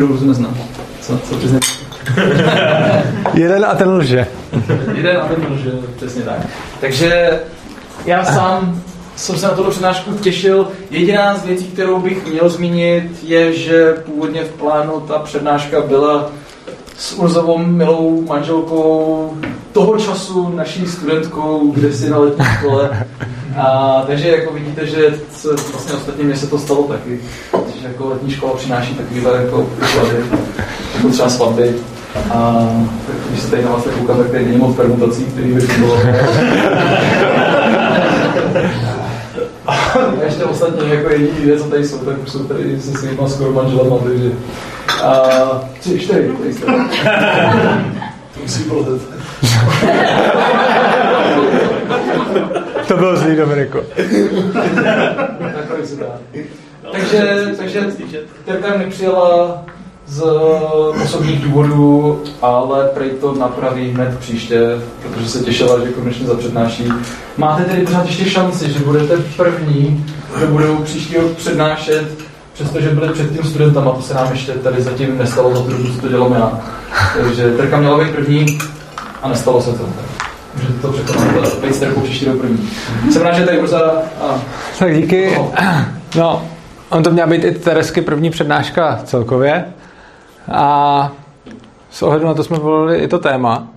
Růzu neznám. Co, co ty Jeden a ten lže. Jeden a ten lže, přesně tak. Takže já sám jsem se na tuto přednášku těšil. Jediná z věcí, kterou bych měl zmínit, je, že původně v plánu ta přednáška byla s Urzovou milou manželkou toho času naší studentkou, kde si na letní škole. A, takže jako vidíte, že se, vlastně ostatně mě se to stalo taky. Že jako letní škola přináší takovýhle jako příklady, jako třeba svatby. A tak když se tady na vás tak koukám, tak tady není moc permutací, který by bylo. A ještě ostatně jako jediný lidé, co tady jsou, tak už jsou tady se svýma skoro manželama, takže... A tři, čtyři, tady jste. To musí prozet. To bylo zlý, Dominiko. Takhle se dá. Takže, takže Terka nepřijela z osobních důvodů, ale prej to napraví hned příště, protože se těšila, že konečně zapřednáší. Máte tedy pořád ještě šanci, že budete první, kdo budou příští rok přednášet, přestože byli předtím studentama, to se nám ještě tady zatím nestalo za to, že to dělám já. Takže Terka měla být první a nestalo se to. Takže to být s Terkou příští rok první. Jsem rád, že tady Urza a... Tak díky. No, on to měla být i Teresky první přednáška celkově. A s ohledem na to jsme volili i to téma.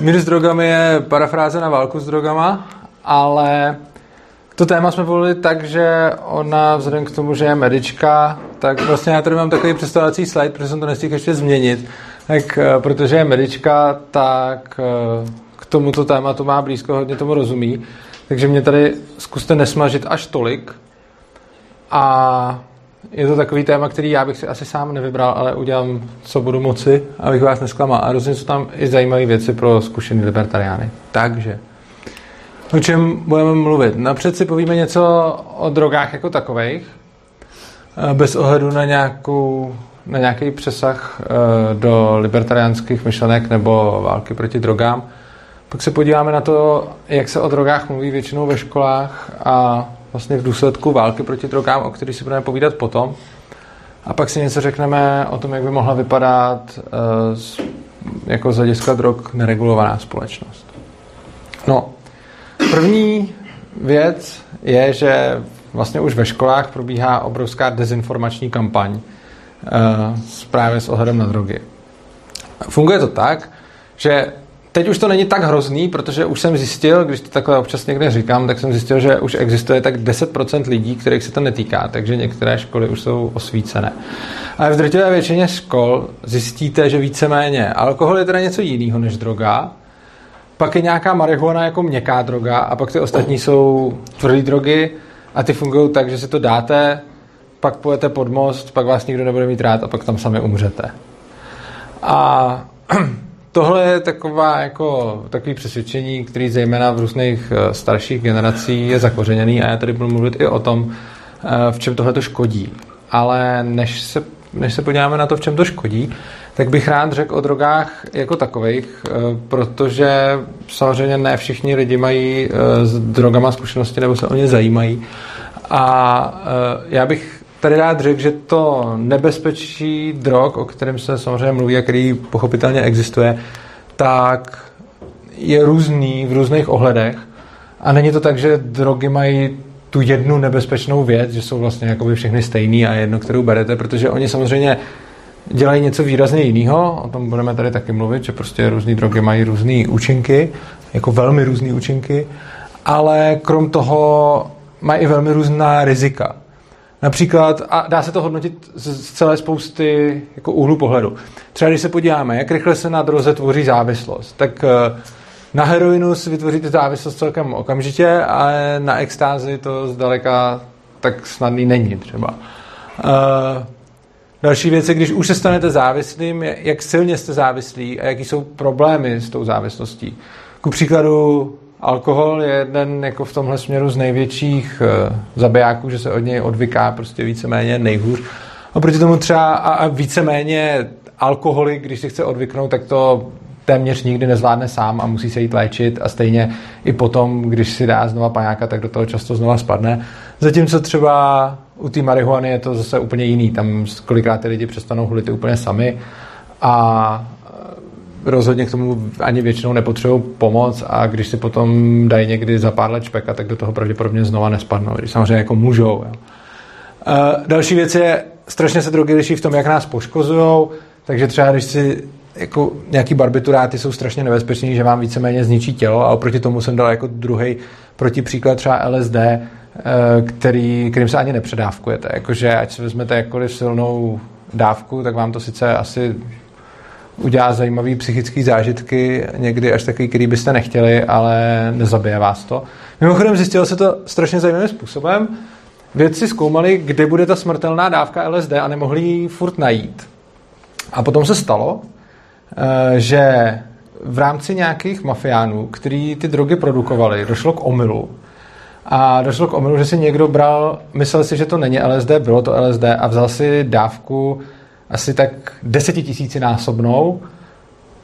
Mír s drogami je parafráze na válku s drogama, ale to téma jsme volili tak, že ona vzhledem k tomu, že je medička, tak vlastně já tady mám takový představovací slide, protože jsem to nestihl ještě změnit. Tak eh, protože je medička, tak eh, k tomuto tématu má blízko, hodně tomu rozumí. Takže mě tady zkuste nesmažit až tolik. A je to takový téma, který já bych si asi sám nevybral, ale udělám, co budu moci, abych vás nesklamal. A rozhodně jsou tam i zajímavé věci pro zkušený libertariány. Takže, o čem budeme mluvit? Napřed si povíme něco o drogách jako takových, eh, bez ohledu na, nějakou, na nějaký přesah eh, do libertariánských myšlenek nebo války proti drogám. Pak se podíváme na to, jak se o drogách mluví většinou ve školách a vlastně v důsledku války proti drogám, o který si budeme povídat potom. A pak si něco řekneme o tom, jak by mohla vypadat uh, jako z hlediska drog neregulovaná společnost. No, první věc je, že vlastně už ve školách probíhá obrovská dezinformační kampaň uh, právě s ohledem na drogy. Funguje to tak, že teď už to není tak hrozný, protože už jsem zjistil, když to takhle občas někde říkám, tak jsem zjistil, že už existuje tak 10% lidí, kterých se to netýká, takže některé školy už jsou osvícené. Ale v drtivé většině škol zjistíte, že víceméně alkohol je teda něco jiného než droga, pak je nějaká marihuana jako měkká droga a pak ty ostatní jsou tvrdé drogy a ty fungují tak, že si to dáte, pak pojete pod most, pak vás nikdo nebude mít rád a pak tam sami umřete. A tohle je taková, jako, takový přesvědčení, který zejména v různých eh, starších generacích je zakořeněný a já tady budu mluvit i o tom, eh, v čem tohle to škodí. Ale než se, než se podíváme na to, v čem to škodí, tak bych rád řekl o drogách jako takových, eh, protože samozřejmě ne všichni lidi mají s drogama zkušenosti nebo se o ně zajímají. A já bych tady rád řekl, že to nebezpečí drog, o kterém se samozřejmě mluví a který pochopitelně existuje, tak je různý v různých ohledech. A není to tak, že drogy mají tu jednu nebezpečnou věc, že jsou vlastně jakoby všechny stejný a jedno, kterou berete, protože oni samozřejmě dělají něco výrazně jiného, o tom budeme tady taky mluvit, že prostě různé drogy mají různé účinky, jako velmi různé účinky, ale krom toho mají i velmi různá rizika. Například, a dá se to hodnotit z celé spousty jako úhlu pohledu. Třeba když se podíváme, jak rychle se na droze tvoří závislost, tak eh, na heroinu si vytvoříte závislost celkem okamžitě, ale na extázi to zdaleka tak snadný není třeba. Uh, další věc je, když už se stanete závislým, jak silně jste závislí a jaký jsou problémy s tou závislostí. Ku příkladu alkohol je jeden jako v tomhle směru z největších uh, zabijáků, že se od něj odvyká prostě víceméně nejhůř. A proti tomu třeba a, víceméně alkoholik, když si chce odvyknout, tak to téměř nikdy nezvládne sám a musí se jít léčit a stejně i potom, když si dá znova paňáka, tak do toho často znova spadne. Zatímco třeba u té marihuany je to zase úplně jiný. Tam kolikrát ty lidi přestanou hulit úplně sami a rozhodně k tomu ani většinou nepotřebují pomoc a když si potom dají někdy za pár let špeka, tak do toho pravděpodobně znova nespadnou, když samozřejmě jako můžou. Jo. Uh, další věc je, strašně se drogy liší v tom, jak nás poškozují, takže třeba když si jako nějaký barbituráty jsou strašně nebezpečný, že vám víceméně zničí tělo a oproti tomu jsem dal jako druhý protipříklad třeba LSD, eh, který, kterým se ani nepředávkujete. Jakože ať si vezmete jakkoliv silnou dávku, tak vám to sice asi udělá zajímavý psychický zážitky, někdy až takový, který byste nechtěli, ale nezabije vás to. Mimochodem zjistilo se to strašně zajímavým způsobem. Vědci zkoumali, kde bude ta smrtelná dávka LSD a nemohli ji furt najít. A potom se stalo, eh, že v rámci nějakých mafiánů, který ty drogy produkovali, došlo k omylu. A došlo k omylu, že si někdo bral, myslel si, že to není LSD, bylo to LSD a vzal si dávku asi tak desetitisícinásobnou.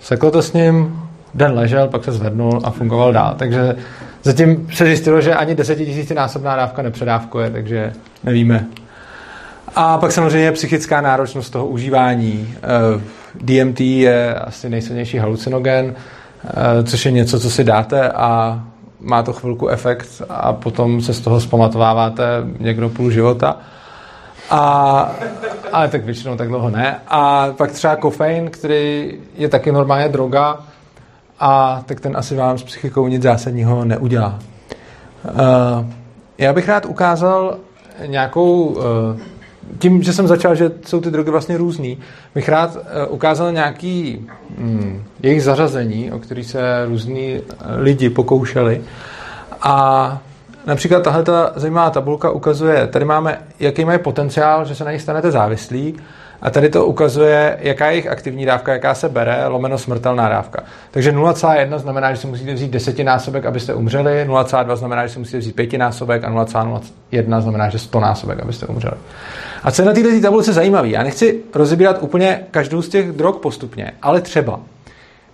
Seklo to s ním, den ležel, pak se zvednul a fungoval dál. Takže zatím se zjistilo, že ani desetitisícinásobná dávka nepředávkuje, takže nevíme. A pak samozřejmě psychická náročnost toho užívání. Eh, DMT je asi nejsilnější halucinogen, eh, což je něco, co si dáte a má to chvilku efekt a potom se z toho zpamatováváte někdo půl života. A, ale tak většinou tak dlouho ne. A pak třeba kofein, který je taky normálně droga, a tak ten asi vám s psychikou nic zásadního neudělá. Uh, já bych rád ukázal nějakou, uh, tím, že jsem začal, že jsou ty drogy vlastně různý, bych rád uh, ukázal nějaký um, jejich zařazení, o který se různí lidi pokoušeli. A Například tahle ta zajímavá tabulka ukazuje, tady máme, jaký mají potenciál, že se na nich stanete závislí, a tady to ukazuje, jaká je jejich aktivní dávka, jaká se bere, lomeno smrtelná dávka. Takže 0,1 znamená, že si musíte vzít desetinásobek, abyste umřeli, 0,2 znamená, že si musíte vzít pětinásobek a 0,01 znamená, že 100 násobek, abyste umřeli. A co je na této tabulce zajímavé? Já nechci rozebírat úplně každou z těch drog postupně, ale třeba,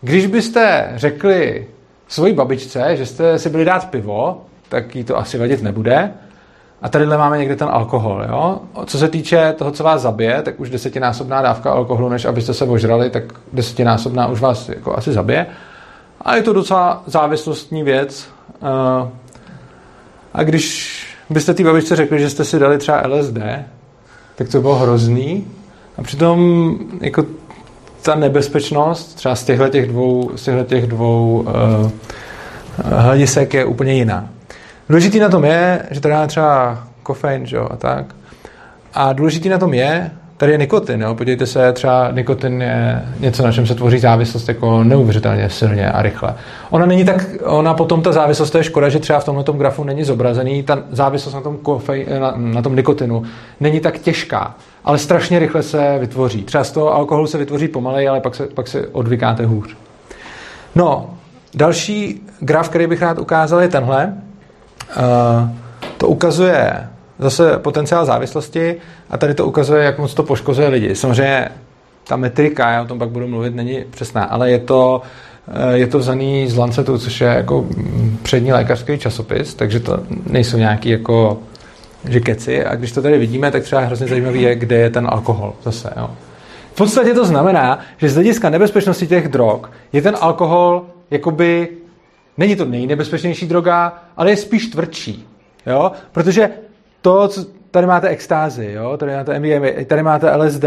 když byste řekli svojí babičce, že jste si byli dát pivo, tak jí to asi vadit nebude. A tadyhle máme někde ten alkohol. Jo? Co se týče toho, co vás zabije, tak už desetinásobná dávka alkoholu, než abyste se ožrali, tak desetinásobná už vás jako asi zabije. A je to docela závislostní věc. Eh, a když byste té babičce řekli, že jste si dali třeba LSD, tak to bylo hrozný. A přitom jako ta nebezpečnost třeba z těchto těch dvou, z těchto těch dvou uh, hledisek je úplně jiná. Důležitý na tom je, že tady máme třeba kofein, že jo, a tak. A důležitý na tom je, tady je nikotin, jo. Podívejte se, třeba nikotin je něco, na čem se tvoří závislost jako neuvěřitelně silně a rychle. Ona není tak, ona potom ta závislost, to je škoda, že třeba v tomto grafu není zobrazený, ta závislost na tom, kofej, na, na tom nikotinu není tak těžká, ale strašně rychle se vytvoří. Třeba z toho alkoholu se vytvoří pomalej, ale pak se, pak se odvykáte hůř. No, další graf, který bych rád ukázal, je tenhle. To ukazuje zase potenciál závislosti a tady to ukazuje, jak moc to poškozuje lidi. Samozřejmě ta metrika, já o tom pak budu mluvit, není přesná, ale je to, eh, je to vzaný z Lancetu, což je jako přední lékařský časopis, takže to nejsou nějaký jako že keci. A když to tady vidíme, tak třeba hrozně zajímavý je, kde je ten alkohol zase. Jo. V podstatě to znamená, že z hlediska nebezpečnosti těch drog je ten alkohol jakoby Není to nejnebezpečnější droga, ale je spíš tvrdší. Jo? Protože to, co tady máte extázy, jo? tady máte MDMA, tady máte LSD,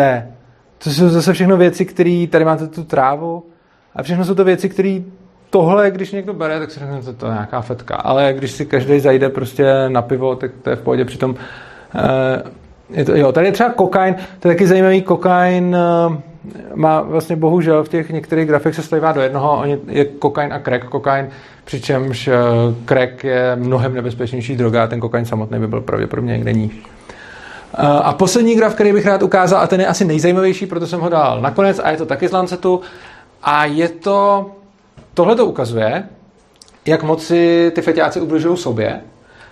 to jsou zase všechno věci, které, tady máte tu trávu a všechno jsou to věci, které tohle, když někdo bere, tak si řekne, že to je nějaká fetka. Ale když si každý zajde prostě na pivo, tak to je v pohodě. Přitom eh, je to, jo, tady je třeba kokain, to je taky zajímavý kokain, eh, má vlastně bohužel v těch některých grafech se slivá do jednoho, je kokain a crack. Kokain přičemž eh, crack je mnohem nebezpečnější droga a ten kokain samotný by byl pravděpodobně někde níž. Eh, a poslední graf, který bych rád ukázal, a ten je asi nejzajímavější, proto jsem ho dal nakonec, a je to taky z Lancetu, a je to, tohle to ukazuje, jak moc si ty fetiáci ubližují sobě,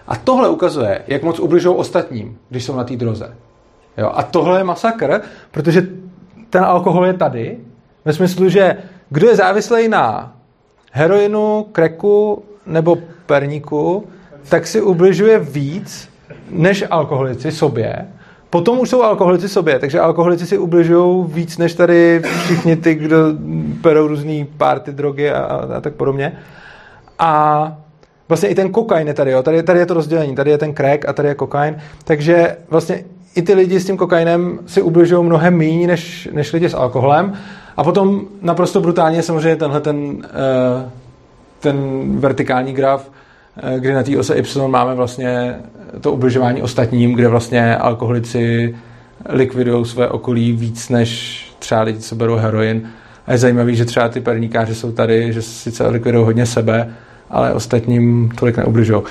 a tohle ukazuje, jak moc ubližují ostatním, když jsou na té droze. Jo? A tohle je masakr, protože ten alkohol je tady, ve smyslu, že kdo je závislý na heroinu, kreku nebo perníku, tak si ubližuje víc než alkoholici sobě, Potom už jsou alkoholici sobě, takže alkoholici si ubližují víc než tady všichni ty, kdo berou různý párty, drogy a, a, a tak podobně. A vlastně i ten kokain je tady, jo. Tady, tady je to rozdělení, tady je ten crack a tady je kokain, takže vlastně i ty lidi s tím kokainem si ubližují mnohem méně než, než lidi s alkoholem. A potom naprosto brutálně samozřejmě tenhle ten, eh, ten vertikální graf, eh, kdy na té ose Y máme vlastně to ubližování ostatním, kde vlastně alkoholici likvidují své okolí víc než třeba lidi, co berou heroin. A je zajímavé, že třeba ty perníkáři jsou tady, že sice likvidují hodně sebe, ale ostatním tolik neubližují.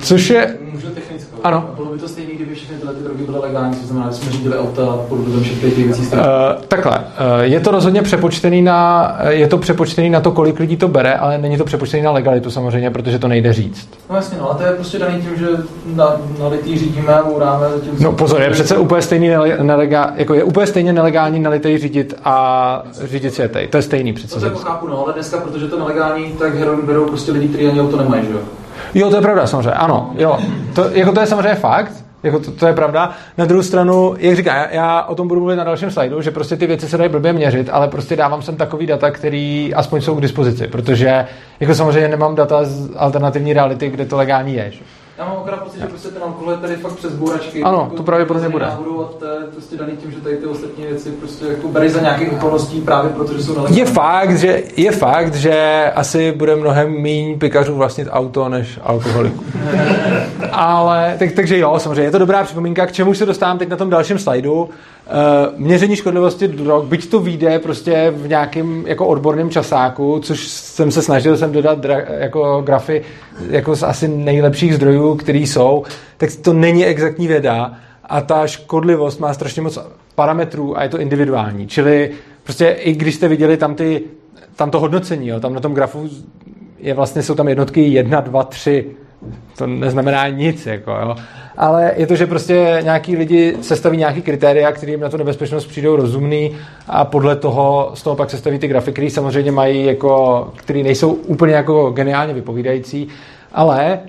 Což je... Technicky? Ano. Bylo by to stejné, kdyby všechny tyhle ty drogy byly legální, to znamená, že jsme řídili auta pod vlivem všech těch věcí. Uh, takhle, uh, je to rozhodně přepočtený na, je to přepočtený na to, kolik lidí to bere, ale není to přepočtený na legalitu samozřejmě, protože to nejde říct. No jasně, no, ale to je prostě daný tím, že na, na litý řídíme a uráme zatím. No pozor, je přece úplně stejný nelegál, jako je úplně stejně nelegální na litej řídit a řídit světej. To je stejný přece. To, to jako chápu, no, ale dneska, protože to nelegální, tak heroin berou prostě lidi, kteří ani auto nemají, že jo? Jo, to je pravda, samozřejmě, ano, jo. To, jako to je samozřejmě fakt, jako to, to, je pravda. Na druhou stranu, jak říká, já, já o tom budu mluvit na dalším slajdu, že prostě ty věci se dají blbě měřit, ale prostě dávám sem takový data, který aspoň jsou k dispozici, protože jako samozřejmě nemám data z alternativní reality, kde to legální je. Že? Já mám opravdu pocit, že prostě ten alkohol je tady fakt přes bůračky. Ano, jako to pravděpodobně bude. Náhodou a to je prostě daný tím, že tady ty ostatní věci prostě jako bereš za nějakých okolností právě protože jsou nelegální. Je fakt, že, je fakt, že asi bude mnohem méně pikařů vlastnit auto než alkoholiků. Ale, tak, takže jo, samozřejmě, je to dobrá připomínka, k čemu se dostávám teď na tom dalším slajdu. Uh, měření škodlivosti drog, byť to vyjde prostě v nějakém jako odborném časáku, což jsem se snažil jsem dodat dra, jako grafy jako z asi nejlepších zdrojů, který jsou, tak to není exaktní věda a ta škodlivost má strašně moc parametrů a je to individuální. Čili prostě i když jste viděli tam, ty, tam to hodnocení, jo, tam na tom grafu je vlastně, jsou tam jednotky 1, 2, 3, to neznamená nic, jako, jo. ale je to, že prostě nějaký lidi sestaví nějaký kritéria, kterým na tu nebezpečnost přijdou rozumný a podle toho z toho pak sestaví ty grafy, které samozřejmě mají jako, které nejsou úplně jako geniálně vypovídající, ale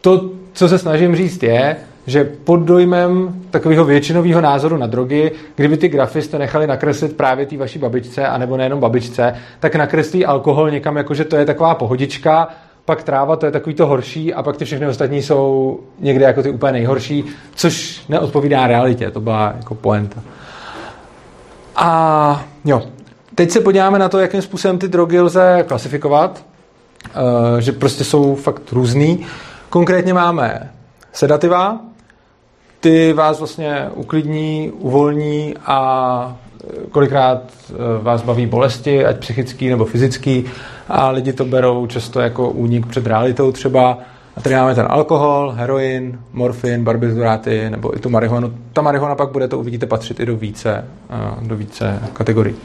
to, co se snažím říct je, že pod dojmem takového většinového názoru na drogy, kdyby ty grafy jste nechali nakreslit právě té vaší babičce, anebo nejenom babičce, tak nakreslí alkohol někam, jako že to je taková pohodička pak tráva, to je takový to horší a pak ty všechny ostatní jsou někde jako ty úplně nejhorší, což neodpovídá realitě, to byla jako poenta. A jo, teď se podíváme na to, jakým způsobem ty drogy lze klasifikovat, uh, že prostě jsou fakt různý. Konkrétně máme sedativa, ty vás vlastně uklidní, uvolní a kolikrát eh, vás baví bolesti, ať psychický nebo fyzický, a lidi to berou často jako únik před realitou třeba. A tady máme ten alkohol, heroin, morfin, barbituráty nebo i tu marihuanu. Ta marihuana pak bude, to uvidíte, patřit i do více, eh, do více kategorií.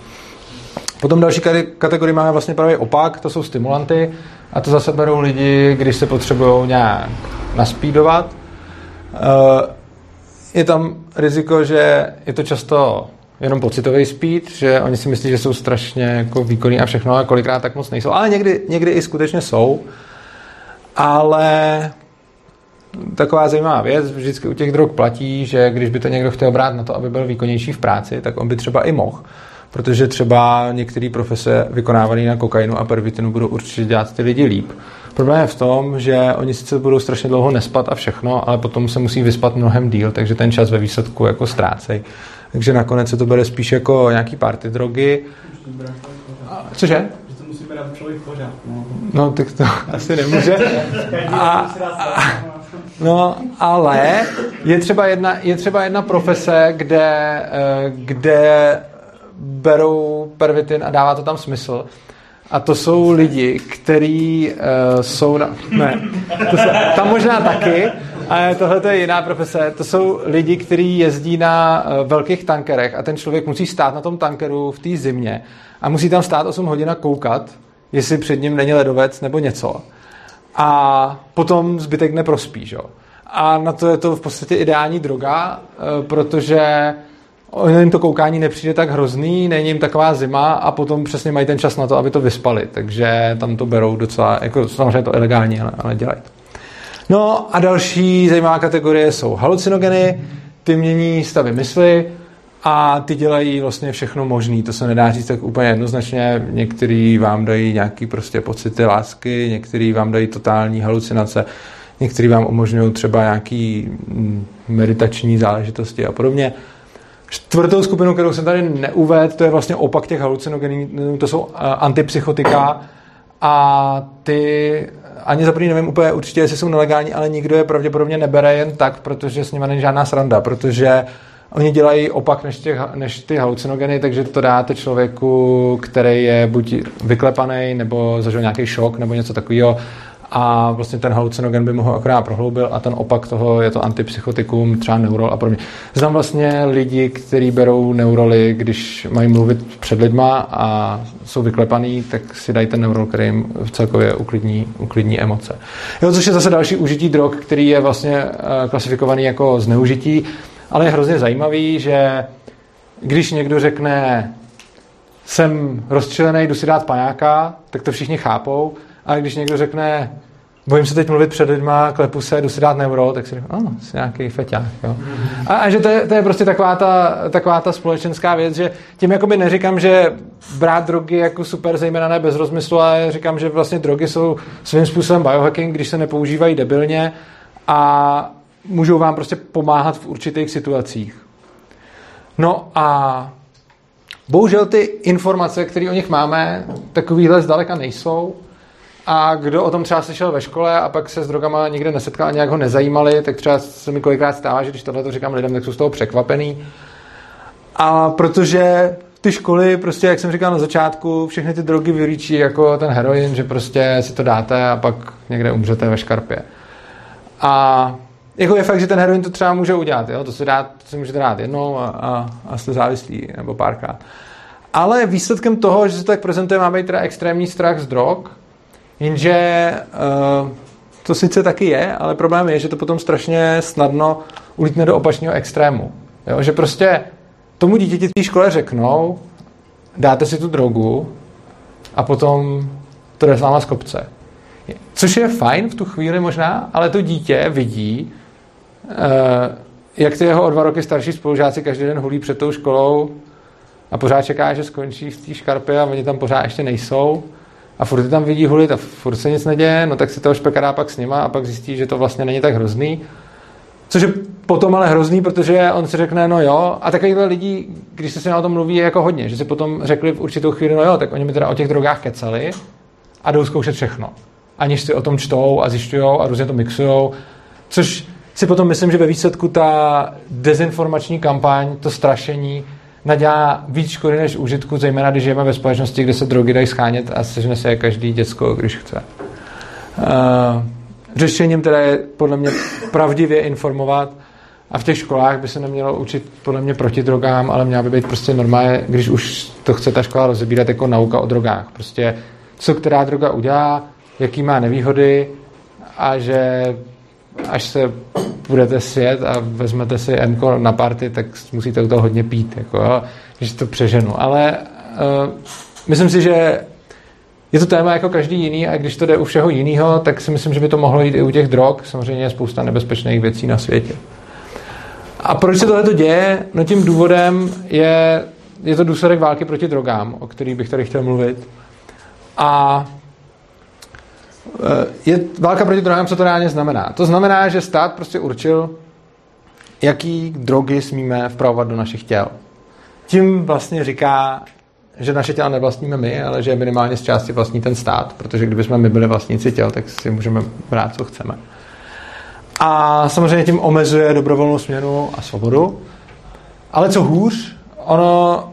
Potom další kategorii máme vlastně právě opak, to jsou stimulanty a to zase berou lidi, když se potřebují nějak naspídovat. Eh, je tam riziko, že je to často jenom pocitový speed, že oni si myslí, že jsou strašně jako výkonní a všechno, a kolikrát tak moc nejsou. Ale někdy, někdy i skutečně jsou. Ale taková zajímavá věc, vždycky u těch drog platí, že když by to někdo chtěl brát na to, aby byl výkonnější v práci, tak on by třeba i mohl. Protože třeba některé profese vykonávané na kokainu a pervitinu budou určitě dělat ty lidi líp. Problém je v tom, že oni sice budou strašně dlouho nespat a všechno, ale potom se musí vyspat mnohem díl, takže ten čas ve výsledku jako ztrácej. Takže nakonec se to bere spíš jako nějaký party drogy. Cože? No. no, tak to asi nemůže. A, a, no, ale je třeba jedna, je třeba jedna profese, kde, eh, kde berou pervitin a dává to tam smysl. A to jsou lidi, kteří uh, jsou na... Ne, to jsou, tam možná taky, ale tohle je jiná profese. To jsou lidi, kteří jezdí na uh, velkých tankerech a ten člověk musí stát na tom tankeru v té zimě a musí tam stát 8 hodin a koukat, jestli před ním není ledovec nebo něco. A potom zbytek neprospí, že? A na to je to v podstatě ideální droga, uh, protože jim to koukání nepřijde tak hrozný, není jim taková zima a potom přesně mají ten čas na to, aby to vyspali. Takže tam to berou docela, jako samozřejmě to ilegální, ale, ale dělají to. No a další zajímavá kategorie jsou halucinogeny, ty mění stavy mysli a ty dělají vlastně všechno možné. To se nedá říct tak úplně jednoznačně. Některý vám dají nějaký prostě pocity lásky, některý vám dají totální halucinace, některý vám umožňují třeba nějaký mm, meditační záležitosti a podobně. Čtvrtou skupinu, kterou jsem tady neuvedl, to je vlastně opak těch halucinogenů, to jsou eh, antipsychotika a ty ani za první nevím úplně určitě, jestli jsou nelegální, ale nikdo je pravděpodobně nebere jen tak, protože s nimi není žádná sranda, protože oni dělají opak než, těch, než ty halucinogeny, takže to dáte člověku, který je buď vyklepaný, nebo zažil nějaký šok, nebo něco takového a vlastně ten halucinogen by mohl akorát prohloubil a ten opak toho je to antipsychotikum, třeba neurol a podobně. Znám vlastně lidi, kteří berou neuroly, když mají mluvit před lidma a jsou vyklepaný, tak si dají ten neurol, který jim v celkově uklidní, uklidní emoce. Jo, což je zase další užití drog, který je vlastně eh, klasifikovaný jako zneužití, ale je hrozně zajímavý, že když někdo řekne jsem rozčilený, jdu si dát paňáka, tak to všichni chápou, a když někdo řekne, bojím se teď mluvit před lidma, klepu se, jdu si dát neuro, tak si řeknu, oh, jsi nějaký feťák. Jo. A, a, že to je, to je prostě taková ta, taková ta společenská věc, že tím jakoby neříkám, že brát drogy jako super, zejména ne bez rozmyslu, ale říkám, že vlastně drogy jsou svým způsobem biohacking, když se nepoužívají debilně a můžou vám prostě pomáhat v určitých situacích. No a bohužel ty informace, které o nich máme, takovýhle zdaleka nejsou a kdo o tom třeba slyšel ve škole a pak se s drogama nikde nesetkal a nějak ho nezajímali, tak třeba se mi kolikrát stává, že když tohle to říkám lidem, tak jsou z toho překvapený. A protože ty školy, prostě, jak jsem říkal na začátku, všechny ty drogy vylíčí jako ten heroin, že prostě si to dáte a pak někde umřete ve škarpě. A jako je fakt, že ten heroin to třeba může udělat, jo? to si, dát, to si můžete dát jednou a, a, a jste závislí, nebo párkrát. Ale výsledkem toho, že se tak prezentuje, má být teda extrémní strach z drog, Jenže uh, to sice taky je, ale problém je, že to potom strašně snadno ulítne do opačného extrému. Jo? Že prostě tomu dítěti v té škole řeknou, dáte si tu drogu a potom to jde s váma z kopce. Což je fajn v tu chvíli možná, ale to dítě vidí, uh, jak ty jeho o dva roky starší spolužáci každý den hulí před tou školou a pořád čeká, že skončí v té škarpě a oni tam pořád ještě nejsou a furt tam vidí hulit a furt se nic neděje, no tak si toho špekará pak s nima a pak zjistí, že to vlastně není tak hrozný. Což je potom ale hrozný, protože on si řekne, no jo, a takovýchhle lidí, když se si na tom mluví, je jako hodně, že si potom řekli v určitou chvíli, no jo, tak oni mi teda o těch drogách kecali a jdou zkoušet všechno. Aniž si o tom čtou a zjišťují a různě to mixují, což si potom myslím, že ve výsledku ta dezinformační kampaň, to strašení, nadělá víc škody než užitku, zejména když žijeme ve společnosti, kde se drogy dají schánět a sežne se je každý děcko, když chce. Uh, řešením teda je podle mě pravdivě informovat a v těch školách by se nemělo učit podle mě proti drogám, ale měla by být prostě normálně, když už to chce ta škola rozebírat jako nauka o drogách. Prostě co která droga udělá, jaký má nevýhody a že až se budete sjet a vezmete si M na party, tak musíte u toho hodně pít, jako, jo, když to přeženu. Ale uh, myslím si, že je to téma jako každý jiný a když to jde u všeho jiného, tak si myslím, že by to mohlo jít i u těch drog. Samozřejmě je spousta nebezpečných věcí na světě. A proč se tohle děje? No tím důvodem je, je to důsledek války proti drogám, o který bych tady chtěl mluvit. A je válka proti drogám, co to reálně znamená? To znamená, že stát prostě určil, jaký drogy smíme vpravovat do našich těl. Tím vlastně říká, že naše těla nevlastníme my, ale že minimálně z části vlastní ten stát, protože kdybychom my byli vlastníci těl, tak si můžeme brát, co chceme. A samozřejmě tím omezuje dobrovolnou směnu a svobodu. Ale co hůř, ono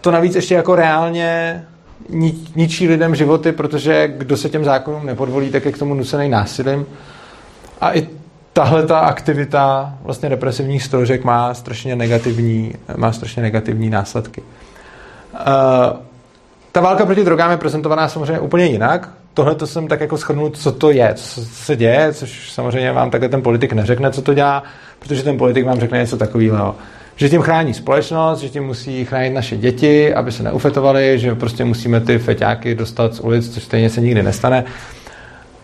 to navíc ještě jako reálně ničí lidem životy, protože kdo se těm zákonům nepodvolí, tak je k tomu nucený násilím. A i tahle ta aktivita vlastně represivních strožek má strašně negativní, má strašně negativní následky. Uh, ta válka proti drogám je prezentovaná samozřejmě úplně jinak. Tohle to jsem tak jako schrnul, co to je, co se děje, což samozřejmě vám takhle ten politik neřekne, co to dělá, protože ten politik vám řekne něco takového že tím chrání společnost, že tím musí chránit naše děti, aby se neufetovali, že prostě musíme ty feťáky dostat z ulic, což stejně se nikdy nestane.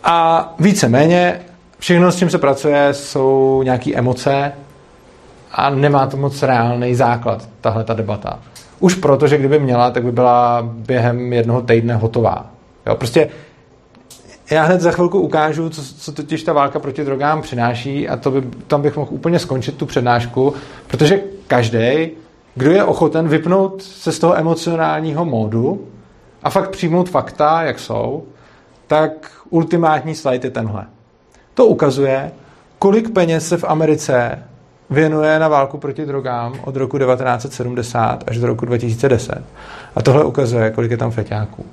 A víceméně všechno, s čím se pracuje, jsou nějaké emoce a nemá to moc reálný základ, tahle ta debata. Už proto, že kdyby měla, tak by byla během jednoho týdne hotová. Jo, prostě já hned za chvilku ukážu, co, co totiž ta válka proti drogám přináší a to by, tam bych mohl úplně skončit tu přednášku, protože každý, kdo je ochoten vypnout se z toho emocionálního módu a fakt přijmout fakta, jak jsou, tak ultimátní slide je tenhle. To ukazuje, kolik peněz se v Americe věnuje na válku proti drogám od roku 1970 až do roku 2010. A tohle ukazuje, kolik je tam feťáků.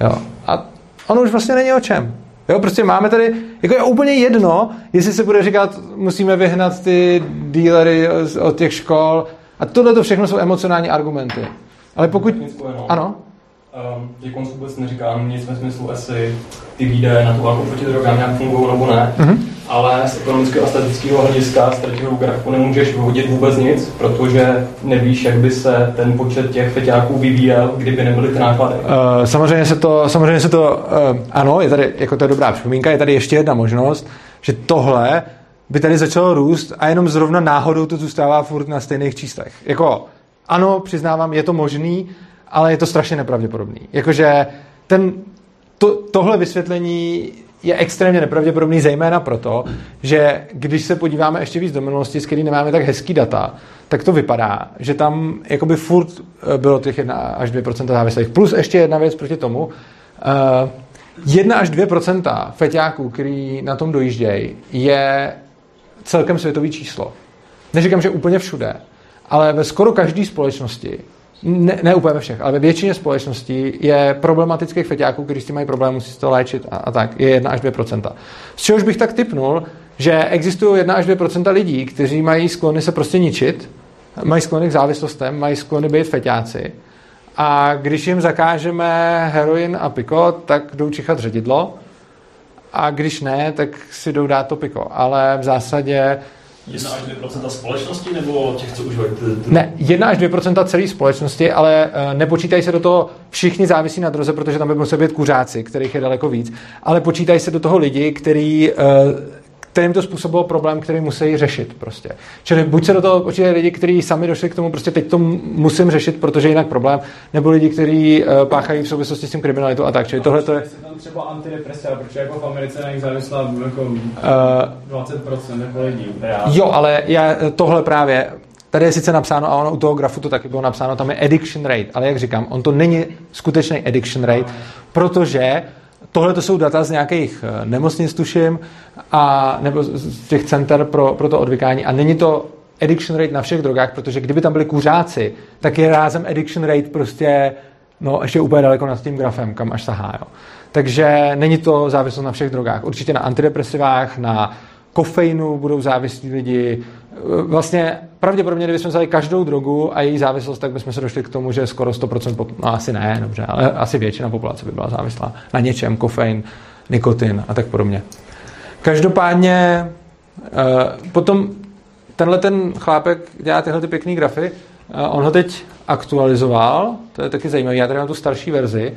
Jo. A ono už vlastně není o čem. Jo, prostě máme tady, jako je úplně jedno, jestli se bude říkat, musíme vyhnat ty dílery od těch škol. A tohle to všechno jsou emocionální argumenty. Ale pokud... Ano? Um, že konc vůbec neříkám nic ve smyslu, jestli ty výdaje na tu válku proti drogám nějak fungují nebo ne, mm-hmm. ale z ekonomického a statického hlediska z třetího grafu nemůžeš vyhodit vůbec nic, protože nevíš, jak by se ten počet těch feťáků vyvíjel, kdyby nebyly ty náklady. Uh, samozřejmě se to, samozřejmě se to uh, ano, je tady, jako to je dobrá připomínka, je tady ještě jedna možnost, že tohle by tady začalo růst a jenom zrovna náhodou to zůstává furt na stejných číslech. Jako, ano, přiznávám, je to možný, ale je to strašně nepravděpodobný. Jakože ten, to, tohle vysvětlení je extrémně nepravděpodobný, zejména proto, že když se podíváme ještě víc do minulosti, s kterým nemáme tak hezký data, tak to vypadá, že tam jakoby furt eh, bylo těch 1 až 2% závislých. Plus ještě jedna věc proti tomu, 1 eh, až 2% feťáků, který na tom dojíždějí, je celkem světový číslo. Neříkám, že úplně všude, ale ve skoro každé společnosti ne, ne úplně ve všech, ale ve většině společností je problematických feťáků, kteří s tím mají problém, musí to léčit a, a tak, je 1 až 2 Z čehož bych tak typnul, že existují 1 až 2% lidí, kteří mají sklony se prostě ničit, mají sklony k závislostem, mají sklony být feťáci. A když jim zakážeme heroin a piko, tak jdou čichat ředidlo. A když ne, tak si jdou dát to piko. Ale v zásadě 1 až 2% společnosti nebo těch, co? Ne, 1 až 2% celé společnosti, ale uh, nepočítají se do toho všichni závisí na droze, protože tam by museli být kuřáci, kterých je daleko víc, ale počítají se do toho lidi, který uh, kterým to způsobilo problém, který musí řešit prostě. Čili buď se do toho počítají lidi, kteří sami došli k tomu, prostě teď to musím řešit, protože jinak problém, nebo lidi, kteří uh, páchají v souvislosti s tím kriminalitou a tak. Čili tohle to je... Tam třeba antidepresiva, protože jako v Americe na nich závislá jako uh, 20% jako lidí. Jo, ale já tohle právě Tady je sice napsáno, a ono u toho grafu to taky bylo napsáno, tam je addiction rate, ale jak říkám, on to není skutečný addiction rate, protože Tohle to jsou data z nějakých eh, nemocnic, tuším, a, nebo z těch center pro, pro to odvykání. A není to addiction rate na všech drogách, protože kdyby tam byli kuřáci, tak je rázem addiction rate prostě no, ještě úplně daleko nad tím grafem, kam až sahá. Jo. Takže není to závislost na všech drogách. Určitě na antidepresivách, na kofeinu budou závislí lidi. Vlastně pravděpodobně, kdybychom vzali každou drogu a její závislost, tak bychom se došli k tomu, že skoro 100%, pop- no asi ne, dobře, ale asi většina populace by byla závislá na něčem, kofein, nikotin a tak podobně. Každopádně eh, potom tenhle ten chlápek dělá tyhle ty pěkné grafy, eh, on ho teď aktualizoval, to je taky zajímavé, já tady mám tu starší verzi,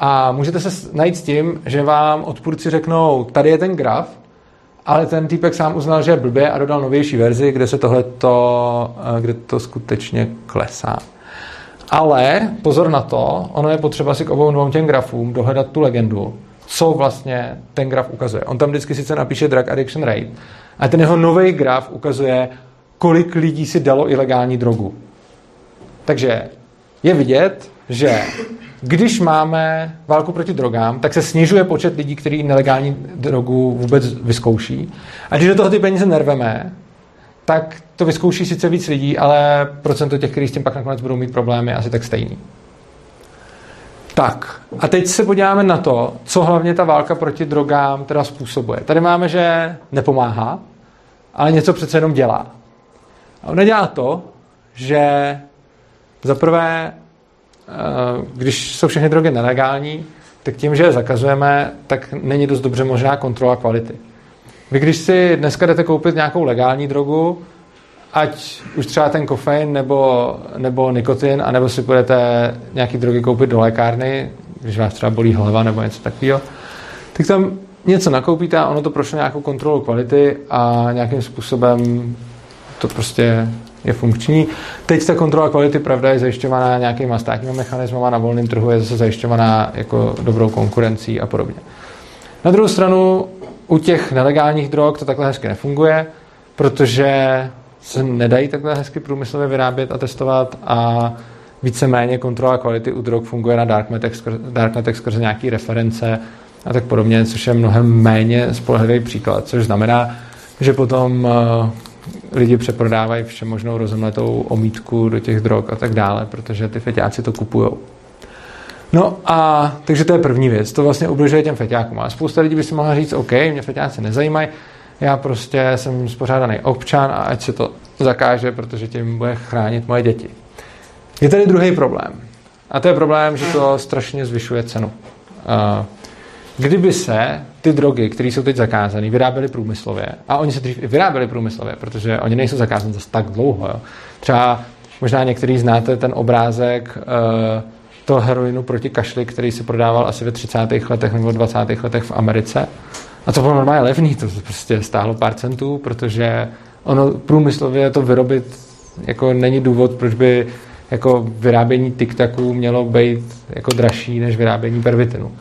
a můžete se najít s tím, že vám odpůrci řeknou, tady je ten graf, ale ten týpek sám uznal, že je blbě a dodal novější verzi, kde se tohleto, eh, kde to skutečně klesá. Ale pozor na to, ono je potřeba si k obou dvou těm grafům dohledat tu legendu, co vlastně ten graf ukazuje. On tam vždycky sice napíše drug addiction rate, a ten jeho nový graf ukazuje, kolik lidí si dalo ilegální drogu. Takže je vidět, že když máme válku proti drogám, tak se snižuje počet lidí, kteří nelegální drogu vůbec vyzkouší. A když do toho ty peníze nerveme, tak to vyzkouší sice víc lidí, ale procento těch, kteří s tím pak nakonec budou mít problémy, je asi tak stejný. Tak, a teď se podíváme na to, co hlavně ta válka proti drogám teda způsobuje. Tady máme, že nepomáhá, ale něco přece jenom dělá. A ona dělá to, že za prvé když jsou všechny drogy nelegální, tak tím, že je zakazujeme, tak není dost dobře možná kontrola kvality. Vy když si dneska jdete koupit nějakou legální drogu, ať už třeba ten kofein nebo, nebo nikotin, anebo si budete nějaký drogy koupit do lékárny, když vás třeba bolí hlava nebo něco takového, tak tam něco nakoupíte a ono to prošlo nějakou kontrolu kvality a nějakým způsobem to prostě je funkční. Teď ta kontrola kvality, pravda, je zajišťovaná nějakýma státními mechanismy na volném trhu je zase zajišťovaná jako dobrou konkurencí a podobně. Na druhou stranu u těch nelegálních drog to takhle hezky nefunguje, protože se nedají takhle hezky průmyslově vyrábět a testovat a víceméně kontrola kvality u drog funguje na darknetech, skrze, darknetech skrze nějaké reference a tak podobně, což je mnohem méně spolehlivý příklad, což znamená, že potom uh, lidi přeprodávají všemožnou rozumletou omítku do těch drog a tak dále, protože ty feťáci to kupují. No a takže to je první věc, to vlastně ubližuje těm feťákům. Ale spousta lidí by si mohla říct, OK, mě feťáci nezajímají, já prostě jsem spořádaný občan a ať se to zakáže, protože tím bude chránit moje děti. Je tady druhý problém. A to je problém, že to strašně zvyšuje cenu. Kdyby se ty drogy, které jsou teď zakázané, vyráběly průmyslově, a oni se dřív i vyráběli průmyslově, protože oni nejsou zakázané zase tak dlouho. Jo. Třeba možná některý znáte ten obrázek uh, toho heroinu proti kašli, který se prodával asi ve 30. letech nebo 20. letech v Americe. A to bylo normálně levný, to prostě stálo pár centů, protože ono průmyslově to vyrobit jako není důvod, proč by jako vyrábění tiktaků mělo být jako dražší než vyrábění pervitinu.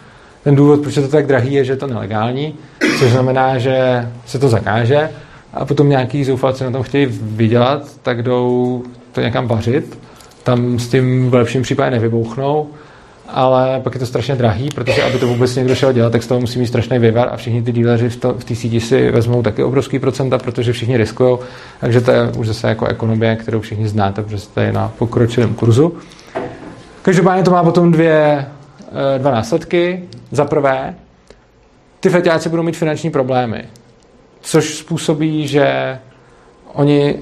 Ten důvod, proč je to tak drahý, je, že je to nelegální, což znamená, že se to zakáže a potom nějaký zoufalci na tom chtějí vydělat, tak jdou to někam vařit, tam s tím v lepším případě nevybouchnou, ale pak je to strašně drahý, protože aby to vůbec někdo šel dělat, tak z toho musí mít strašný vývar a všichni ty díleři v, to, v té síti si vezmou taky obrovský procenta, protože všichni riskují, takže to je už zase jako ekonomie, kterou všichni znáte, protože jste na pokročilém kurzu. Každopádně to má potom dvě, dva následky. Za prvé, ty feťáci budou mít finanční problémy, což způsobí, že oni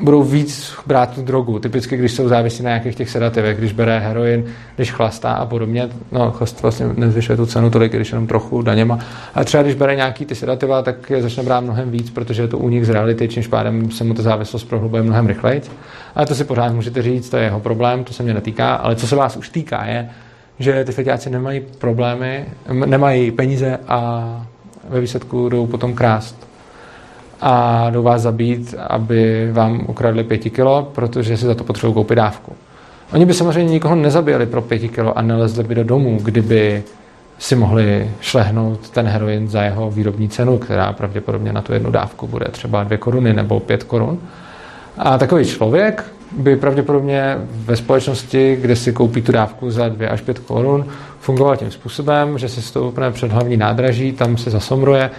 budou víc brát tu drogu. Typicky, když jsou závislí na nějakých těch sedativech, když bere heroin, když chlastá a podobně. No, chlast vlastně nezvyšuje tu cenu tolik, když jenom trochu daněma. A třeba když bere nějaký ty sedativa, tak je začne brát mnohem víc, protože je to únik z reality, čímž pádem se mu ta závislost prohlubuje mnohem rychleji. Ale to si pořád můžete říct, to je jeho problém, to se mě netýká. Ale co se vás už týká, je, že ty feťáci nemají problémy, nemají peníze a ve výsledku jdou potom krást a jdou vás zabít, aby vám ukradli pěti kilo, protože si za to potřebují koupit dávku. Oni by samozřejmě nikoho nezabijeli pro pěti kilo a nelezli by do domu, kdyby si mohli šlehnout ten heroin za jeho výrobní cenu, která pravděpodobně na tu jednu dávku bude třeba dvě koruny nebo pět korun. A takový člověk by pravděpodobně ve společnosti, kde si koupí tu dávku za 2 až 5 korun, fungoval tím způsobem, že si stoupne před hlavní nádraží, tam se zasomruje,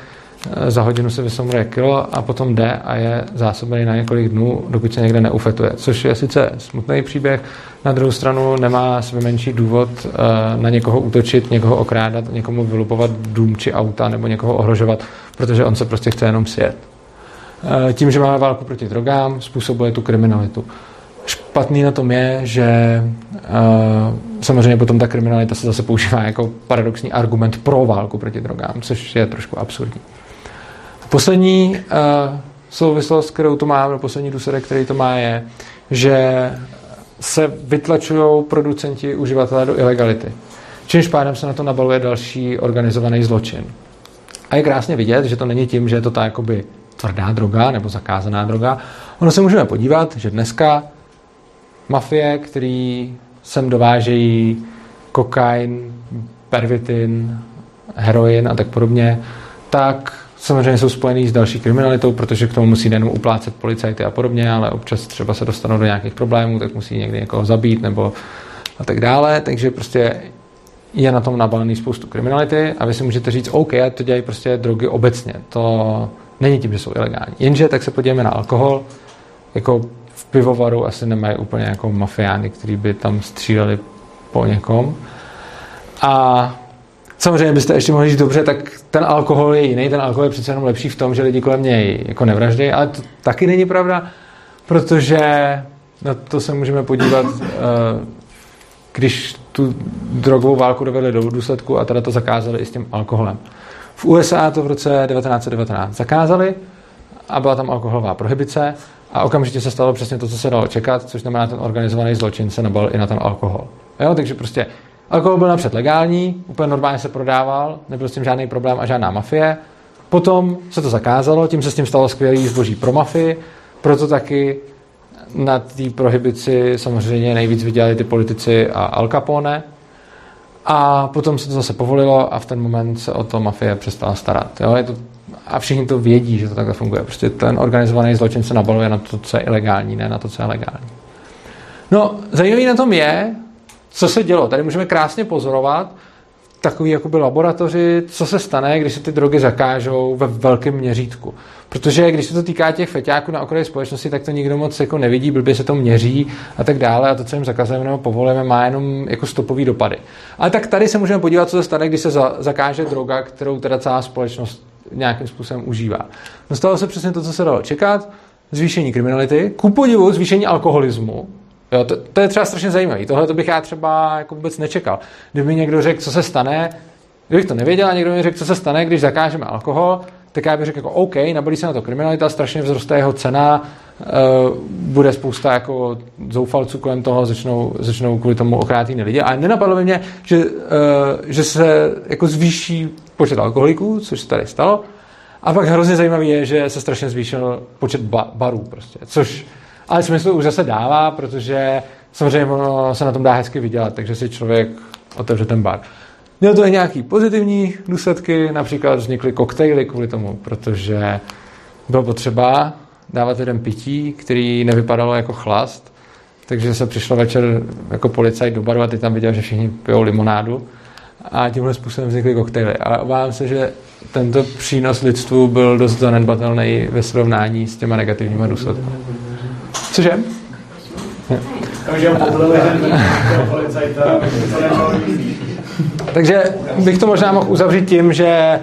eh, za hodinu se vysomruje kilo a potom jde a je zásobený na několik dnů, dokud se někde neufetuje. Což je sice smutný příběh, na druhou stranu nemá sebe menší důvod eh, na někoho útočit, někoho okrádat, někomu vylupovat dům či auta nebo někoho ohrožovat, protože on se prostě chce jenom sjet. Eh, tím, že máme válku proti drogám, způsobuje tu kriminalitu. Špatný na tom je, že uh, samozřejmě potom ta kriminalita se zase používá jako paradoxní argument pro válku proti drogám, což je trošku absurdní. Poslední uh, souvislost, kterou to má, nebo poslední důsledek, který to má, je, že se vytlačují producenti, uživatelé do ilegality. Čímž pádem se na to nabaluje další organizovaný zločin. A je krásně vidět, že to není tím, že je to ta jakoby tvrdá droga nebo zakázaná droga. Ono se můžeme podívat, že dneska mafie, který sem dovážejí kokain, pervitin, heroin a tak podobně, tak samozřejmě jsou spojený s další kriminalitou, protože k tomu musí nejenom uplácet policajty a podobně, ale občas třeba se dostanou do nějakých problémů, tak musí někdy někoho zabít nebo a tak dále. Takže prostě je na tom nabalený spoustu kriminality a vy si můžete říct, OK, to dělají prostě drogy obecně. To není tím, že jsou ilegální. Jenže tak se podíváme na alkohol, jako pivovaru asi nemají úplně jako mafiány, kteří by tam stříleli po někom. A samozřejmě byste ještě mohli říct dobře, tak ten alkohol je jiný, ten alkohol je přece jenom lepší v tom, že lidi kolem něj jako nevraždějí, ale to taky není pravda, protože na to se můžeme podívat, eh, když tu drogovou válku dovedli do důsledku a teda to zakázali i s tím alkoholem. V USA to v roce 1919 zakázali a byla tam alkoholová prohibice a okamžitě se stalo přesně to, co se dalo čekat, což znamená, ten organizovaný zločin se nabal i na ten alkohol. Jo, takže prostě Alkohol byl napřed legální, úplně normálně se prodával, nebyl s tím žádný problém a žádná mafie. Potom se to zakázalo, tím se s tím stalo skvělý zboží pro mafii, proto taky na té prohibici samozřejmě nejvíc vydělali ty politici a Al Capone. A potom se to zase povolilo a v ten moment se o to mafie přestala starat. Jo? Je to, a všichni to vědí, že to takhle funguje. Prostě ten organizovaný zločin se nabaluje na to, co je ilegální, ne na to, co je legální. No, zajímavý na tom je, co se dělo. Tady můžeme krásně pozorovat takový jakoby laboratoři, co se stane, když se ty drogy zakážou ve velkém měřítku. Protože když se to týká těch feťáků na okraji společnosti, tak to nikdo moc jako nevidí, blbě se to měří a tak dále a to, co jim zakazujeme nebo povolujeme, má jenom jako stopový dopady. Ale tak tady se můžeme podívat, co se stane, když se za, zakáže droga, kterou teda celá společnost nějakým způsobem užívá. No stalo se přesně to, co se dalo čekat, zvýšení kriminality, ku podivu zvýšení alkoholismu, Jo, to, to, je třeba strašně zajímavé. Tohle to bych já třeba jako vůbec nečekal. Kdyby někdo řekl, co se stane, kdybych to nevěděl a někdo mi řekl, co se stane, když zakážeme alkohol, tak já bych řekl jako OK, nabalí se na to kriminalita, strašně vzroste jeho cena, uh, bude spousta jako zoufalců kolem toho, začnou, začnou kvůli tomu ochrát jiné lidi. A nenapadlo by mě, že, uh, že se jako zvýší počet alkoholiků, což se tady stalo. A pak hrozně zajímavý je, že se strašně zvýšil počet ba- barů prostě, což ale smysl už zase dává, protože samozřejmě ono se na tom dá hezky vydělat, takže si člověk otevře ten bar. Mělo to i nějaký pozitivní důsledky, například vznikly koktejly kvůli tomu, protože bylo potřeba dávat jeden pití, který nevypadalo jako chlast, takže se přišlo večer jako policajt do baru a ty tam viděl, že všichni pijou limonádu a tímhle způsobem vznikly koktejly. Ale obávám se, že tento přínos lidstvu byl dost zanedbatelný ve srovnání s těma negativníma důsledky. Cože? Takže bych to možná mohl uzavřít tím, že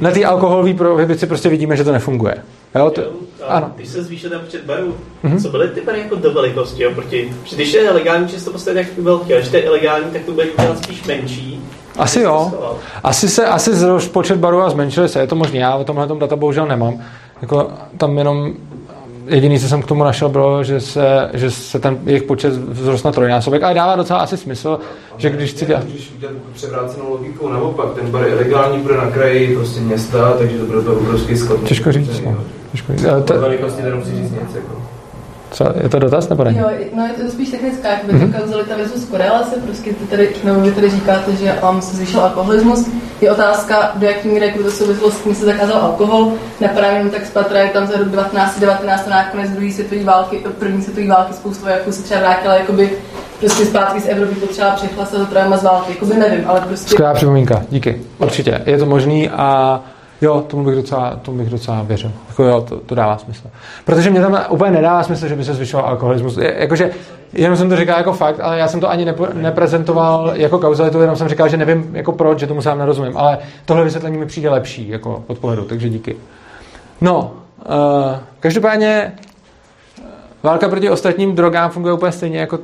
na té alkoholové prohibici prostě vidíme, že to nefunguje. Jo, to, ano. Když se zvýšil ten počet barů, mm-hmm. co byly ty bary jako do velikosti, jo, proti, když je legální, že to prostě jak velký, a když je ilegální, tak to bude dělat spíš menší. Asi jo. Asi se, asi počet barů a zmenšili se, je to možné, já o tomhle data bohužel nemám. Jako, tam jenom jediný, co jsem k tomu našel, bylo, že se, že se ten jejich počet vzrost na trojnásobek, ale dává docela asi smysl, že když chci dělat... Když udělat převrácenou logiku naopak, ten bar je ilegální, bude na kraji prostě města, takže to bude to obrovský skot. Těžko říct, no. Těžko říct. Ale to... velikosti nemusí říct nic, jako. Co, je to dotaz nebo ne? Jo, no je to spíš technická, jakoby mm-hmm. kauzalita versus korelace, prostě ty tady, nebo vy tady říkáte, že um, se zvýšil alkoholismus. Je otázka, do jaký míry jako to souvislost, s se zakázal alkohol. Napadá jenom tak spatra, je tam za rok 1919 a nakonec druhé světové války, první světové války spoustu jako se třeba vrátila jakoby prostě zpátky z Evropy potřeba přechlastat to trauma z války. Jakoby nevím, ale prostě... Skvělá připomínka, díky. Určitě. Je to možný a Jo, tomu bych docela, tomu bych docela věřil. Jako jo, to, to dává smysl. Protože mě tam úplně nedává smysl, že by se zvyšoval alkoholismus. Je, jakože, jenom jsem to říkal jako fakt, ale já jsem to ani nepo, neprezentoval jako kauzalitu, jenom jsem říkal, že nevím jako proč, že tomu sám nerozumím. Ale tohle vysvětlení mi přijde lepší jako od pohledu, takže díky. No, uh, každopádně válka proti ostatním drogám funguje úplně stejně jako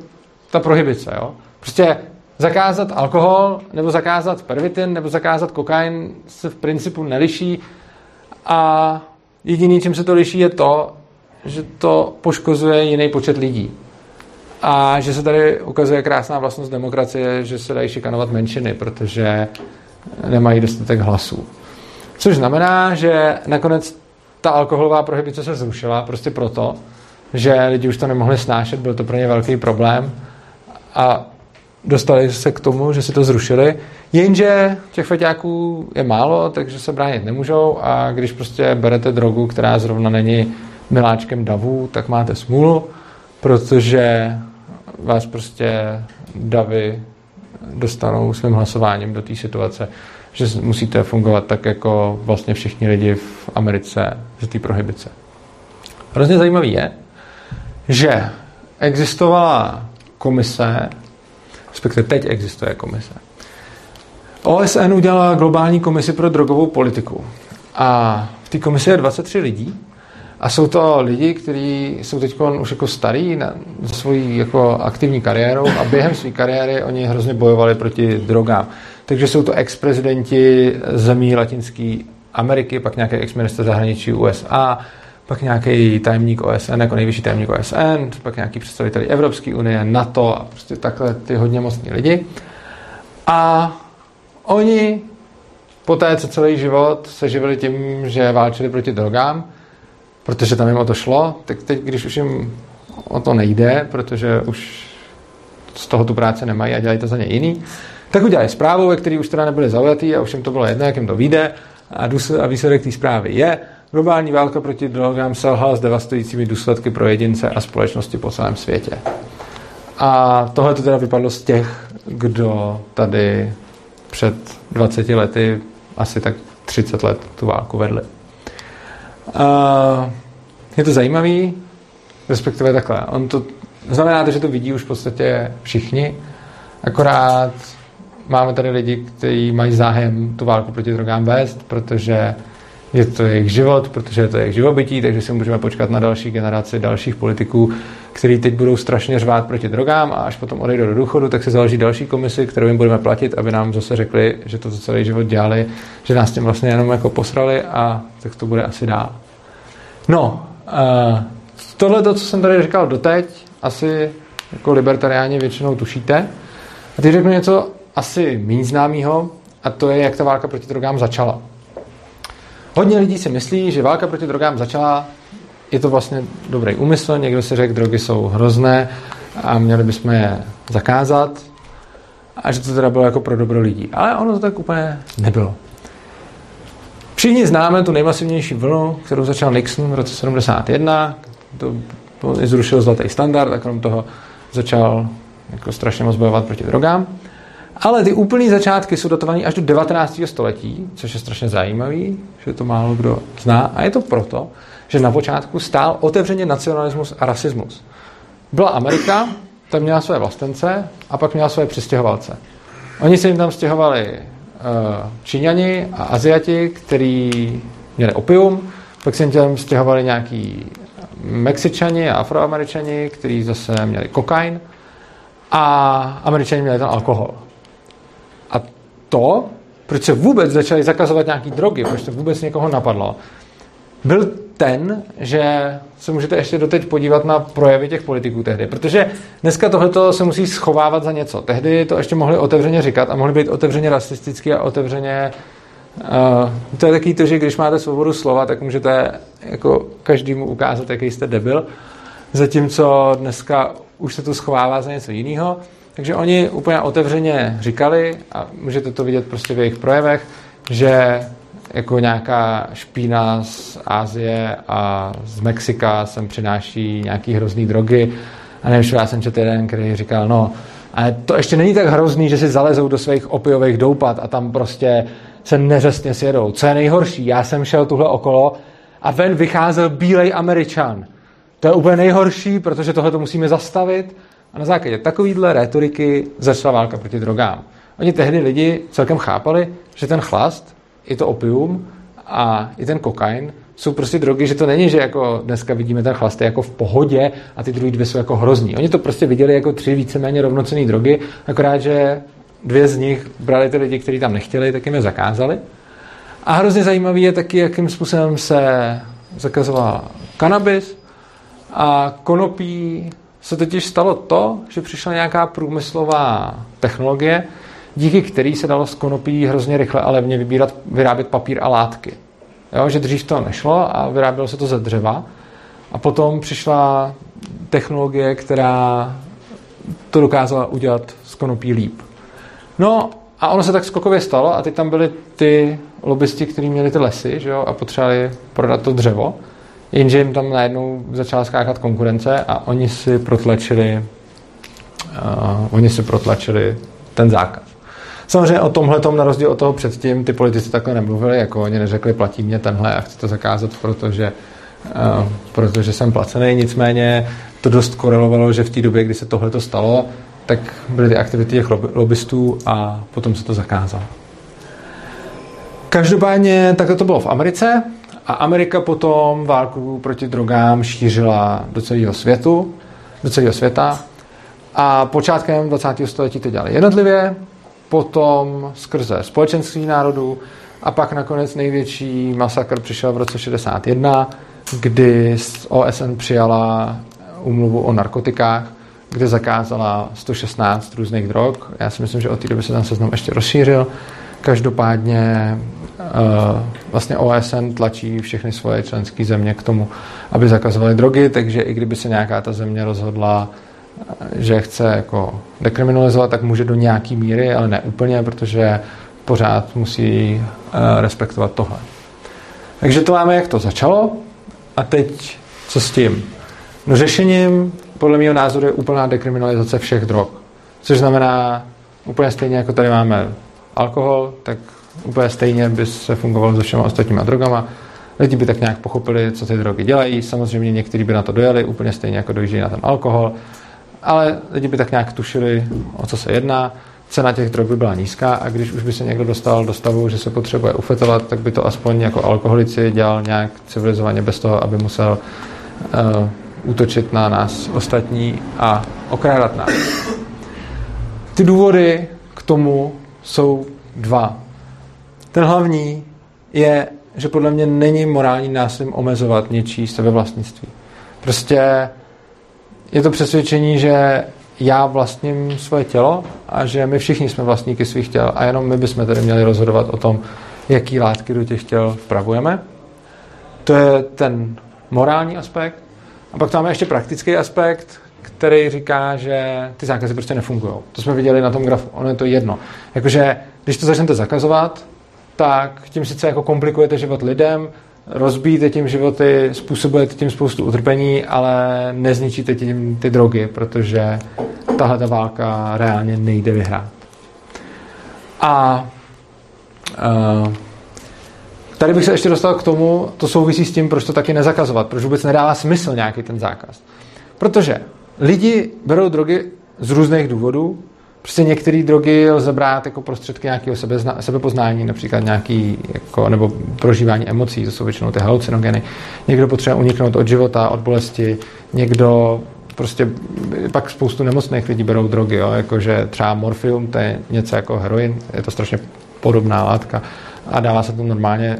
ta prohibice. Jo? Prostě zakázat alkohol, nebo zakázat pervitin, nebo zakázat kokain se v principu neliší a jediný, čím se to liší, je to, že to poškozuje jiný počet lidí. A že se tady ukazuje krásná vlastnost demokracie, že se dají šikanovat menšiny, protože nemají dostatek hlasů. Což znamená, že nakonec ta alkoholová prohibice se zrušila prostě proto, že lidi už to nemohli snášet, byl to pro ně velký problém a dostali se k tomu, že si to zrušili, jenže těch feťáků je málo, takže se bránit nemůžou a když prostě berete drogu, která zrovna není miláčkem davů, tak máte smůlu, protože vás prostě davy dostanou svým hlasováním do té situace, že musíte fungovat tak jako vlastně všichni lidi v Americe z té prohibice. Hrozně zajímavý je, že existovala komise respektive teď existuje komise. OSN udělala globální komisi pro drogovou politiku. A v té komisi je 23 lidí. A jsou to lidi, kteří jsou teď už jako starí na svojí jako aktivní kariérou a během své kariéry oni hrozně bojovali proti drogám. Takže jsou to ex-prezidenti zemí Latinské Ameriky, pak nějaký ex-minister zahraničí USA, pak nějaký tajemník OSN jako nejvyšší tajemník OSN, pak nějaký představitelé Evropské unie, NATO a prostě takhle ty hodně mocní lidi. A oni po té, co celý život se živili tím, že válčili proti drogám, protože tam jim o to šlo, tak teď, když už jim o to nejde, protože už z toho tu práce nemají a dělají to za ně jiný, tak udělají zprávu, ve které už teda nebyli zaujatý a už jim to bylo jedno, jak jim to vyjde a, a výsledek té zprávy je, globální válka proti drogám selhala s devastujícími důsledky pro jedince a společnosti po celém světě. A tohle to teda vypadlo z těch, kdo tady před 20 lety asi tak 30 let tu válku vedli. Uh, je to zajímavý, respektive takhle. On to znamená to, že to vidí už v podstatě všichni, akorát máme tady lidi, kteří mají zájem tu válku proti drogám vést, protože je to jejich život, protože je to jejich živobytí, takže si můžeme počkat na další generaci dalších politiků, kteří teď budou strašně řvát proti drogám a až potom odejdou do důchodu, tak se založí další komisi, kterou jim budeme platit, aby nám zase řekli, že to celý život dělali, že nás tím vlastně jenom jako posrali a tak to bude asi dál. No, uh, tohle to, co jsem tady říkal doteď, asi jako libertariáni většinou tušíte. A teď řeknu něco asi méně známého, a to je, jak ta válka proti drogám začala. Hodně lidí si myslí, že válka proti drogám začala, je to vlastně dobrý úmysl, někdo si řekl, drogy jsou hrozné a měli bychom je zakázat a že to teda bylo jako pro dobro lidí. Ale ono to tak úplně nebylo. Všichni známe tu nejmasivnější vlnu, kterou začal Nixon v roce 71. To, zrušil zlatý standard a krom toho začal jako strašně moc bojovat proti drogám. Ale ty úplné začátky jsou datované až do 19. století, což je strašně zajímavý, že to málo kdo zná. A je to proto, že na počátku stál otevřeně nacionalismus a rasismus. Byla Amerika, tam měla své vlastence a pak měla své přistěhovalce. Oni se jim tam stěhovali uh, Číňani a Aziati, kteří měli opium, pak se jim tam stěhovali nějaký Mexičani a Afroameričani, kteří zase měli kokain a Američani měli tam alkohol to, proč se vůbec začali zakazovat nějaký drogy, proč to vůbec někoho napadlo, byl ten, že se můžete ještě doteď podívat na projevy těch politiků tehdy, protože dneska tohleto se musí schovávat za něco. Tehdy to ještě mohli otevřeně říkat a mohli být otevřeně rasistický a otevřeně Uh, to je taky to, že když máte svobodu slova, tak můžete jako každému ukázat, jaký jste debil, zatímco dneska už se to schovává za něco jiného. Takže oni úplně otevřeně říkali, a můžete to vidět prostě v jejich projevech, že jako nějaká špína z Ázie a z Mexika sem přináší nějaký hrozný drogy. A nevím, já jsem četl jeden, který říkal, no, ale to ještě není tak hrozný, že si zalezou do svých opiových doupat a tam prostě se neřestně sjedou. Co je nejhorší? Já jsem šel tuhle okolo a ven vycházel bílej američan. To je úplně nejhorší, protože tohle to musíme zastavit a na základě takovýhle retoriky začala válka proti drogám. Oni tehdy lidi celkem chápali, že ten chlast, i to opium a i ten kokain jsou prostě drogy, že to není, že jako dneska vidíme ten chlast jako v pohodě a ty druhé dvě jsou jako hrozný. Oni to prostě viděli jako tři víceméně rovnocené drogy, akorát, že dvě z nich brali ty lidi, kteří tam nechtěli, tak jim je zakázali. A hrozně zajímavý je taky, jakým způsobem se zakazoval kanabis a konopí se totiž stalo to, že přišla nějaká průmyslová technologie, díky který se dalo z konopí hrozně rychle a levně vybírat, vyrábět papír a látky. Jo, že dřív to nešlo a vyrábělo se to ze dřeva. A potom přišla technologie, která to dokázala udělat z konopí líp. No a ono se tak skokově stalo a teď tam byly ty lobbysti, kteří měli ty lesy že jo, a potřebovali prodat to dřevo. Jenže jim tam najednou začala skákat konkurence a oni si protlačili uh, oni si protlačili ten zákaz. Samozřejmě o tomhle na rozdíl od toho předtím ty politici takhle nemluvili, jako oni neřekli, platí mě tenhle a chci to zakázat, protože, uh, protože jsem placený. Nicméně to dost korelovalo, že v té době, kdy se tohle stalo, tak byly ty aktivity těch lobbystů a potom se to zakázalo. Každopádně takhle to bylo v Americe. A Amerika potom válku proti drogám šířila do celého světu, do celého světa. A počátkem 20. století to dělali jednotlivě, potom skrze společenství národů a pak nakonec největší masakr přišel v roce 61, kdy OSN přijala umluvu o narkotikách, kde zakázala 116 různých drog. Já si myslím, že od té doby se ten seznam ještě rozšířil. Každopádně vlastně OSN tlačí všechny svoje členské země k tomu, aby zakazovaly drogy, takže i kdyby se nějaká ta země rozhodla, že chce jako dekriminalizovat, tak může do nějaký míry, ale ne úplně, protože pořád musí uh, respektovat tohle. Takže to máme, jak to začalo. A teď co s tím? No řešením podle mého názoru je úplná dekriminalizace všech drog. Což znamená úplně stejně, jako tady máme alkohol, tak úplně stejně by se fungovalo se všema ostatníma drogama. Lidi by tak nějak pochopili, co ty drogy dělají. Samozřejmě někteří by na to dojeli, úplně stejně jako dojíždějí na ten alkohol. Ale lidi by tak nějak tušili, o co se jedná. Cena těch drog by byla nízká a když už by se někdo dostal do stavu, že se potřebuje ufetovat, tak by to aspoň jako alkoholici dělal nějak civilizovaně bez toho, aby musel uh, útočit na nás ostatní a okrádat nás. Ty důvody k tomu jsou dva. Ten hlavní je, že podle mě není morální násilím omezovat něčí sebevlastnictví. Prostě je to přesvědčení, že já vlastním svoje tělo a že my všichni jsme vlastníky svých těl a jenom my bychom tedy měli rozhodovat o tom, jaký látky do těch těl vpravujeme. To je ten morální aspekt. A pak tam máme ještě praktický aspekt, který říká, že ty zákazy prostě nefungují. To jsme viděli na tom grafu. Ono je to jedno. Jakože, když to začnete zakazovat, tak tím sice jako komplikujete život lidem, rozbíjíte tím životy, způsobujete tím spoustu utrpení, ale nezničíte tím ty drogy, protože tahle ta válka reálně nejde vyhrát. A uh, tady bych se ještě dostal k tomu, to souvisí s tím, proč to taky nezakazovat, proč vůbec nedává smysl nějaký ten zákaz. Protože lidi berou drogy z různých důvodů, Prostě některé drogy lze brát jako prostředky nějakého sebezna, sebepoznání, například nějaký, jako, nebo prožívání emocí, to jsou většinou ty halucinogeny. Někdo potřebuje uniknout od života, od bolesti, někdo prostě pak spoustu nemocných lidí berou drogy, jo, jakože třeba morfium, to je něco jako heroin, je to strašně podobná látka a dává se to normálně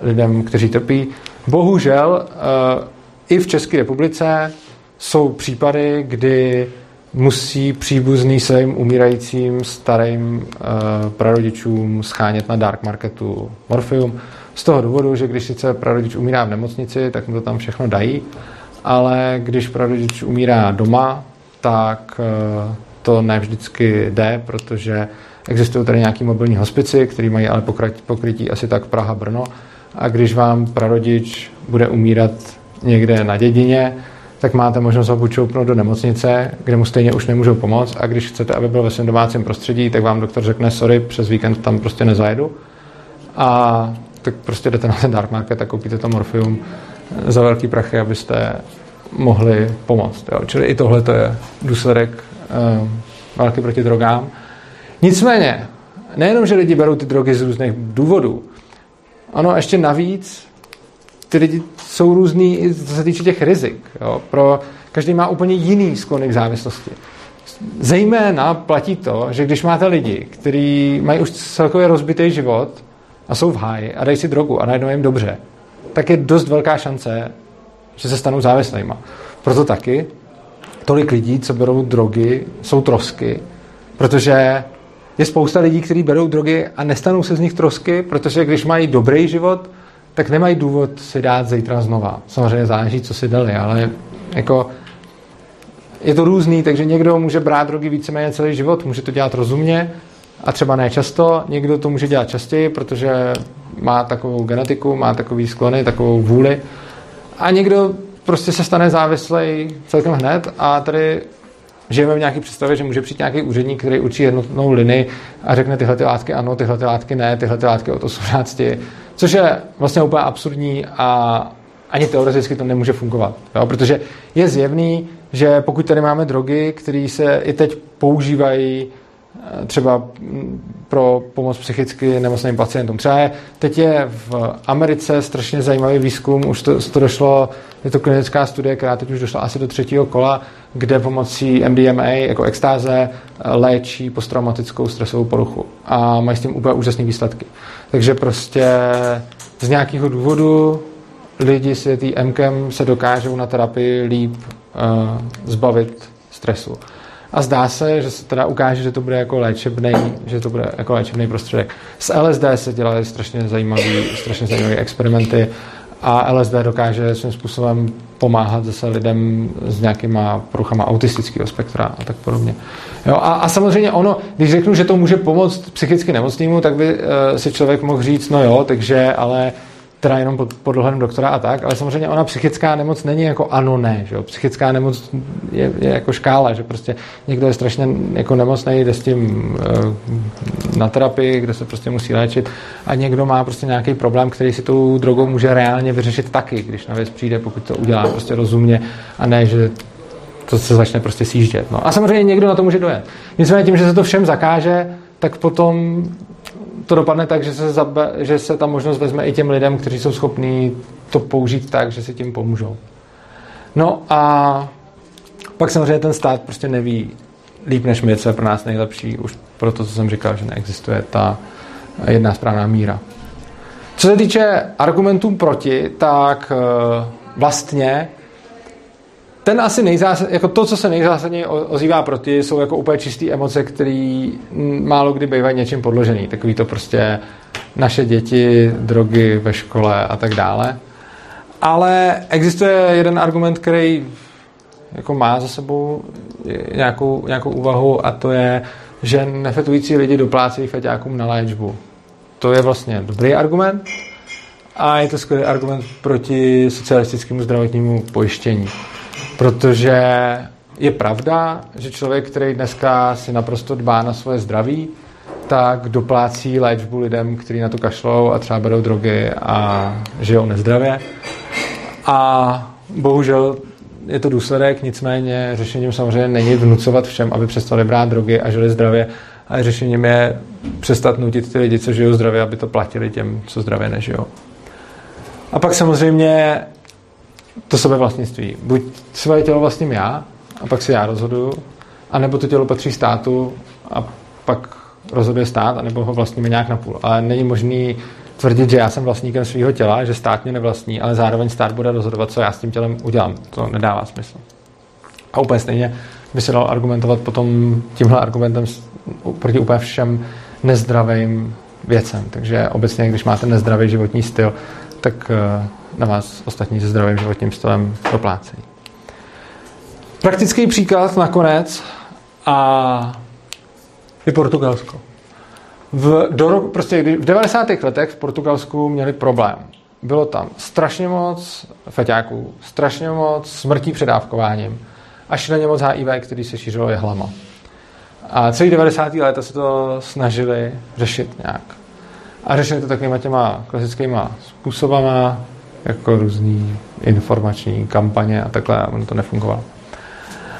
lidem, kteří trpí. Bohužel uh, i v České republice jsou případy, kdy musí příbuzný svým umírajícím starým uh, prarodičům schánět na dark marketu morfium. Z toho důvodu, že když sice prarodič umírá v nemocnici, tak mu to tam všechno dají, ale když prarodič umírá doma, tak uh, to ne vždycky jde, protože existují tady nějaký mobilní hospici, který mají ale pokrytí asi tak Praha, Brno. A když vám prarodič bude umírat někde na dědině, tak máte možnost ho buď do nemocnice, kde mu stejně už nemůžou pomoct a když chcete, aby byl ve svém domácím prostředí, tak vám doktor řekne, sorry, přes víkend tam prostě nezajedu. A tak prostě jdete na ten dark market a koupíte to morfium za velký prachy, abyste mohli pomoct. Jo. Čili i tohle to je důsledek uh, války proti drogám. Nicméně, nejenom, že lidi berou ty drogy z různých důvodů, ano, ještě navíc ty lidi jsou různý i co se týče těch rizik. Jo. Pro, každý má úplně jiný sklony k závislosti. Zejména platí to, že když máte lidi, kteří mají už celkově rozbitý život a jsou v háji a dají si drogu a najednou jim dobře, tak je dost velká šance, že se stanou závislými. Proto taky tolik lidí, co berou drogy, jsou trosky, protože je spousta lidí, kteří berou drogy a nestanou se z nich trosky, protože když mají dobrý život, tak nemají důvod si dát zítra znova. Samozřejmě záleží, co si dali, ale jako je to různý, takže někdo může brát drogy víceméně celý život, může to dělat rozumně a třeba ne často, někdo to může dělat častěji, protože má takovou genetiku, má takový sklony, takovou vůli. A někdo prostě se stane závislý celkem hned a tady žijeme v nějaké představě, že může přijít nějaký úředník, který učí jednotnou linii a řekne tyhle ty látky ano, tyhle ty látky ne, tyhle ty látky od 18 Což je vlastně úplně absurdní a ani teoreticky to nemůže fungovat. Jo? Protože je zjevný, že pokud tady máme drogy, které se i teď používají třeba pro pomoc psychicky nemocným pacientům. Třeba je, teď je v Americe strašně zajímavý výzkum, už to, to došlo, je to klinická studie, která teď už došla asi do třetího kola, kde pomocí MDMA jako extáze eh, léčí posttraumatickou stresovou poruchu. A mají s tím úplně úžasné výsledky. Takže prostě z nějakého důvodu lidi s tý MKem se dokážou na terapii líp uh, zbavit stresu. A zdá se, že se teda ukáže, že to bude jako léčebný, že to bude jako léčebný prostředek. S LSD se dělaly strašně zajímavé, strašně zajímavé experimenty a LSD dokáže svým způsobem pomáhat zase lidem s nějakýma poruchama autistického spektra a tak podobně. Jo, a, a samozřejmě ono, když řeknu, že to může pomoct psychicky nemocnému, tak by uh, si člověk mohl říct, no jo, takže ale teda jenom pod, pod dohledem doktora a tak, ale samozřejmě ona psychická nemoc není jako ano, ne, že jo? Psychická nemoc je, je, jako škála, že prostě někdo je strašně jako nemocný, jde s tím e, na terapii, kde se prostě musí léčit a někdo má prostě nějaký problém, který si tou drogou může reálně vyřešit taky, když na věc přijde, pokud to udělá prostě rozumně a ne, že to se začne prostě sjíždět. No. A samozřejmě někdo na to může dojet. Nicméně tím, že se to všem zakáže, tak potom to dopadne tak, že se, zabe, že se ta možnost vezme i těm lidem, kteří jsou schopní to použít tak, že si tím pomůžou. No a pak samozřejmě ten stát prostě neví líp než my, co je pro nás nejlepší, už proto, co jsem říkal, že neexistuje ta jedna správná míra. Co se týče argumentů proti, tak eh, vlastně ten asi nejzásad, jako to, co se nejzásadněji ozývá proti, jsou jako úplně čisté emoce, které málo kdy bývají něčím podložený. Takový to prostě naše děti, drogy ve škole a tak dále. Ale existuje jeden argument, který jako má za sebou nějakou, nějakou úvahu a to je, že nefetující lidi doplácejí feťákům na léčbu. To je vlastně dobrý argument a je to skvělý argument proti socialistickému zdravotnímu pojištění. Protože je pravda, že člověk, který dneska si naprosto dbá na svoje zdraví, tak doplácí léčbu lidem, kteří na to kašlou a třeba berou drogy a žijou nezdravě. A bohužel je to důsledek, nicméně řešením samozřejmě není vnucovat všem, aby přestali brát drogy a žili zdravě, ale řešením je přestat nutit ty lidi, co žijou zdravě, aby to platili těm, co zdravě nežijou. A pak samozřejmě to sebevlastnictví. Buď svoje tělo vlastním já, a pak si já rozhoduju, anebo to tělo patří státu a pak rozhoduje stát, anebo ho vlastníme nějak napůl. Ale není možný tvrdit, že já jsem vlastníkem svého těla, že stát mě nevlastní, ale zároveň stát bude rozhodovat, co já s tím tělem udělám. To nedává smysl. A úplně stejně by se dal argumentovat potom tímhle argumentem proti úplně všem nezdravým věcem. Takže obecně, když máte nezdravý životní styl, tak eh, na vás ostatní se zdravým životním stylem doplácejí. Praktický příklad nakonec a je Portugalsko. V, do roku, prostě v 90. letech v Portugalsku měli problém. Bylo tam strašně moc feťáků, strašně moc smrtí předávkováním a šíleně moc HIV, který se šířilo jehlama. A celý 90. léta se to snažili řešit nějak. A řešili to takovýma těma klasickýma způsobama, jako různý informační kampaně a takhle, a ono to nefungovalo.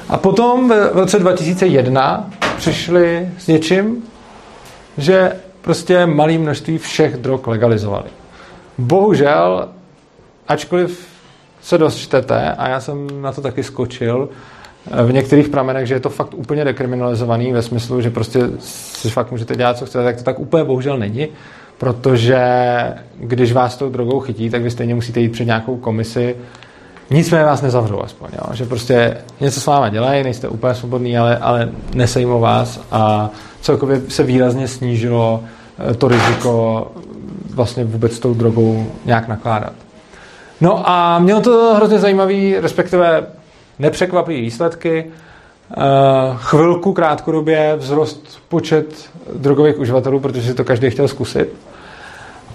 A potom v roce 2001 přišli s něčím, že prostě malé množství všech drog legalizovali. Bohužel, ačkoliv se dost čtete, a já jsem na to taky skočil, v některých pramenech, že je to fakt úplně dekriminalizovaný ve smyslu, že prostě si fakt můžete dělat, co chcete, tak to tak úplně bohužel není protože když vás tou drogou chytí, tak vy stejně musíte jít před nějakou komisi. Nicméně vás nezavřou aspoň, jo? že prostě něco s váma dělají, nejste úplně svobodný, ale, ale nesejmou vás a celkově se výrazně snížilo eh, to riziko vlastně vůbec s tou drogou nějak nakládat. No a mělo to hrozně zajímavý, respektive nepřekvapivý výsledky. Eh, chvilku krátkodobě vzrost počet drogových uživatelů, protože si to každý chtěl zkusit.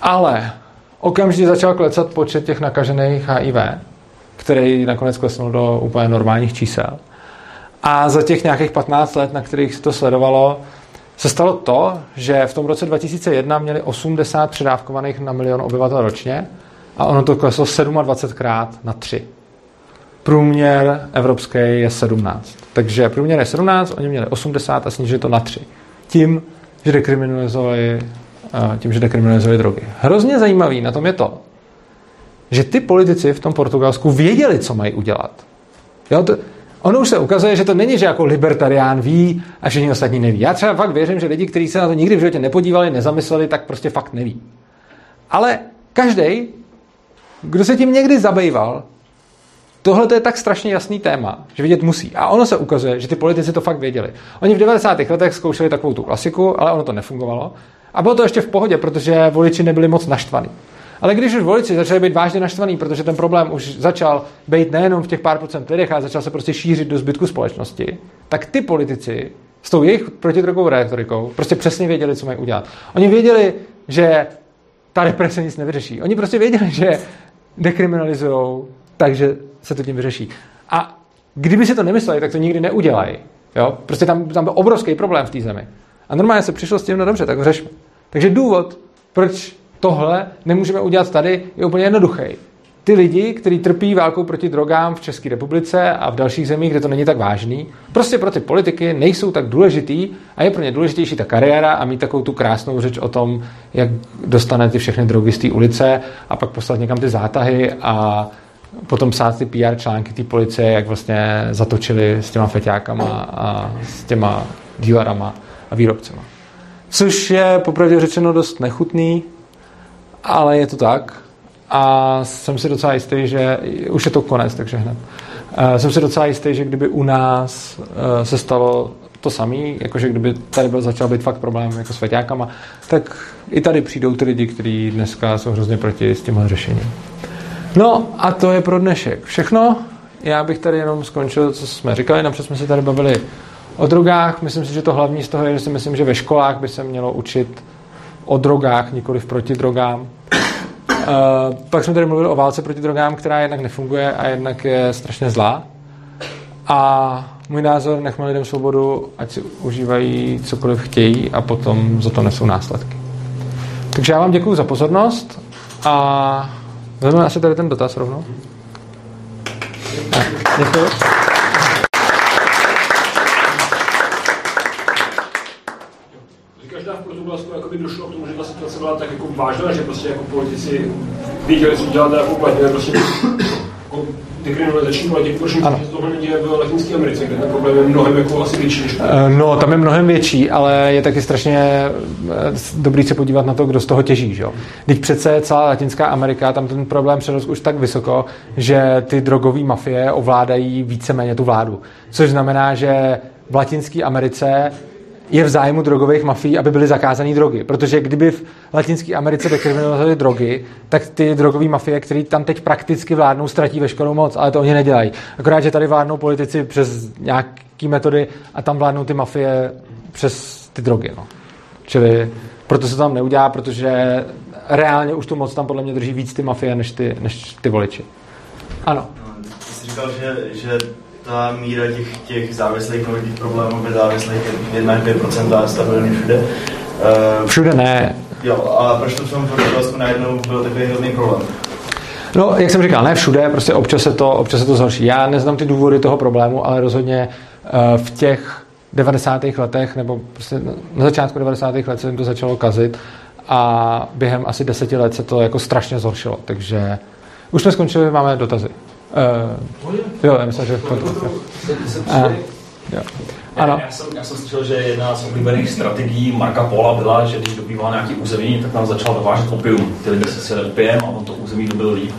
Ale okamžitě začal klecat počet těch nakažených HIV, který nakonec klesnul do úplně normálních čísel. A za těch nějakých 15 let, na kterých se to sledovalo, se stalo to, že v tom roce 2001 měli 80 předávkovaných na milion obyvatel ročně a ono to kleslo 27krát na 3. Průměr evropský je 17. Takže průměr je 17, oni měli 80 a snížili to na 3. Tím, že dekriminalizovali tím, že dekriminalizovali drogy. Hrozně zajímavý na tom je to, že ty politici v tom Portugalsku věděli, co mají udělat. Jo, to, ono už se ukazuje, že to není, že jako libertarián ví a všichni ostatní neví. Já třeba fakt věřím, že lidi, kteří se na to nikdy v životě nepodívali, nezamysleli, tak prostě fakt neví. Ale každý, kdo se tím někdy zabýval, tohle je tak strašně jasný téma, že vidět musí. A ono se ukazuje, že ty politici to fakt věděli. Oni v 90. letech zkoušeli takovou tu klasiku, ale ono to nefungovalo. A bylo to ještě v pohodě, protože voliči nebyli moc naštvaní. Ale když už voliči začali být vážně naštvaní, protože ten problém už začal být nejenom v těch pár procent lidech, ale začal se prostě šířit do zbytku společnosti, tak ty politici s tou jejich protidrogovou retorikou prostě přesně věděli, co mají udělat. Oni věděli, že ta represe nic nevyřeší. Oni prostě věděli, že dekriminalizují, takže se to tím vyřeší. A kdyby si to nemysleli, tak to nikdy neudělají. Jo? Prostě tam, tam byl obrovský problém v té zemi. A normálně se přišlo s tím, no dobře, tak řešme. Takže důvod, proč tohle nemůžeme udělat tady, je úplně jednoduchý. Ty lidi, kteří trpí válkou proti drogám v České republice a v dalších zemích, kde to není tak vážný, prostě pro ty politiky nejsou tak důležitý a je pro ně důležitější ta kariéra a mít takovou tu krásnou řeč o tom, jak dostane ty všechny drogy z té ulice a pak poslat někam ty zátahy a potom psát ty PR články té policie, jak vlastně zatočili s těma feťákama a s těma dílerama a výrobcema. Což je popravdě řečeno dost nechutný, ale je to tak. A jsem si docela jistý, že už je to konec, takže hned. Uh, jsem si docela jistý, že kdyby u nás uh, se stalo to samé, jakože kdyby tady byl začal být fakt problém jako s veťákama, tak i tady přijdou ty lidi, kteří dneska jsou hrozně proti s tímhle řešením. No a to je pro dnešek všechno. Já bych tady jenom skončil, co jsme říkali, napřed jsme se tady bavili o drogách. Myslím si, že to hlavní z toho je, že si myslím, že ve školách by se mělo učit o drogách, nikoli proti drogám. Uh, pak jsme tady mluvili o válce proti drogám, která jednak nefunguje a jednak je strašně zlá. A můj názor, nechme lidem svobodu, ať si užívají cokoliv chtějí a potom za to nesou následky. Takže já vám děkuji za pozornost a vezmeme asi tady ten dotaz rovnou. Děkuji. Portugalsku jako došlo k tomu, že ta situace byla tak jako vážná, že prostě jako politici věděli, co dělat a uplatnili prostě dekriminalizační politiku, proč že tohle neděje v Latinské Americe, kde ten problém je mnohem jako asi větší než No, tam je mnohem větší, ale je taky strašně eh, dobrý se podívat na to, kdo z toho těží. Že? Teď přece celá Latinská Amerika, tam ten problém přerost už tak vysoko, že ty drogové mafie ovládají víceméně tu vládu. Což znamená, že v Latinské Americe je v zájmu drogových mafií, aby byly zakázané drogy. Protože kdyby v Latinské Americe dekriminalizovali drogy, tak ty drogové mafie, které tam teď prakticky vládnou, ztratí veškerou moc, ale to oni nedělají. Akorát, že tady vládnou politici přes nějaké metody a tam vládnou ty mafie přes ty drogy. No. Čili proto se tam neudělá, protože reálně už tu moc tam podle mě drží víc ty mafie než ty, než ty voliči. Ano. No, ty jsi říkal, že, že ta míra těch, těch závislých nebo těch problémů závislých je 1-2% stabilní všude. Uh, všude ne. Jo, a proč to v tom Portugalsku najednou byl takový hrozný problém? No, jak jsem říkal, ne všude, prostě občas se to, občas se to zhorší. Já neznám ty důvody toho problému, ale rozhodně uh, v těch 90. letech, nebo prostě na začátku 90. let se jim to začalo kazit a během asi deseti let se to jako strašně zhoršilo. Takže už jsme skončili, máme dotazy. Uh, jo, já myslím, že v pořádku. Ano. Já, jsem, já jsem slyšel, že jedna z oblíbených strategií Marka Pola byla, že když dobýval nějaký území, tak nám začal dovážet opium. Ty lidé se si opiem a on to území dobil líp.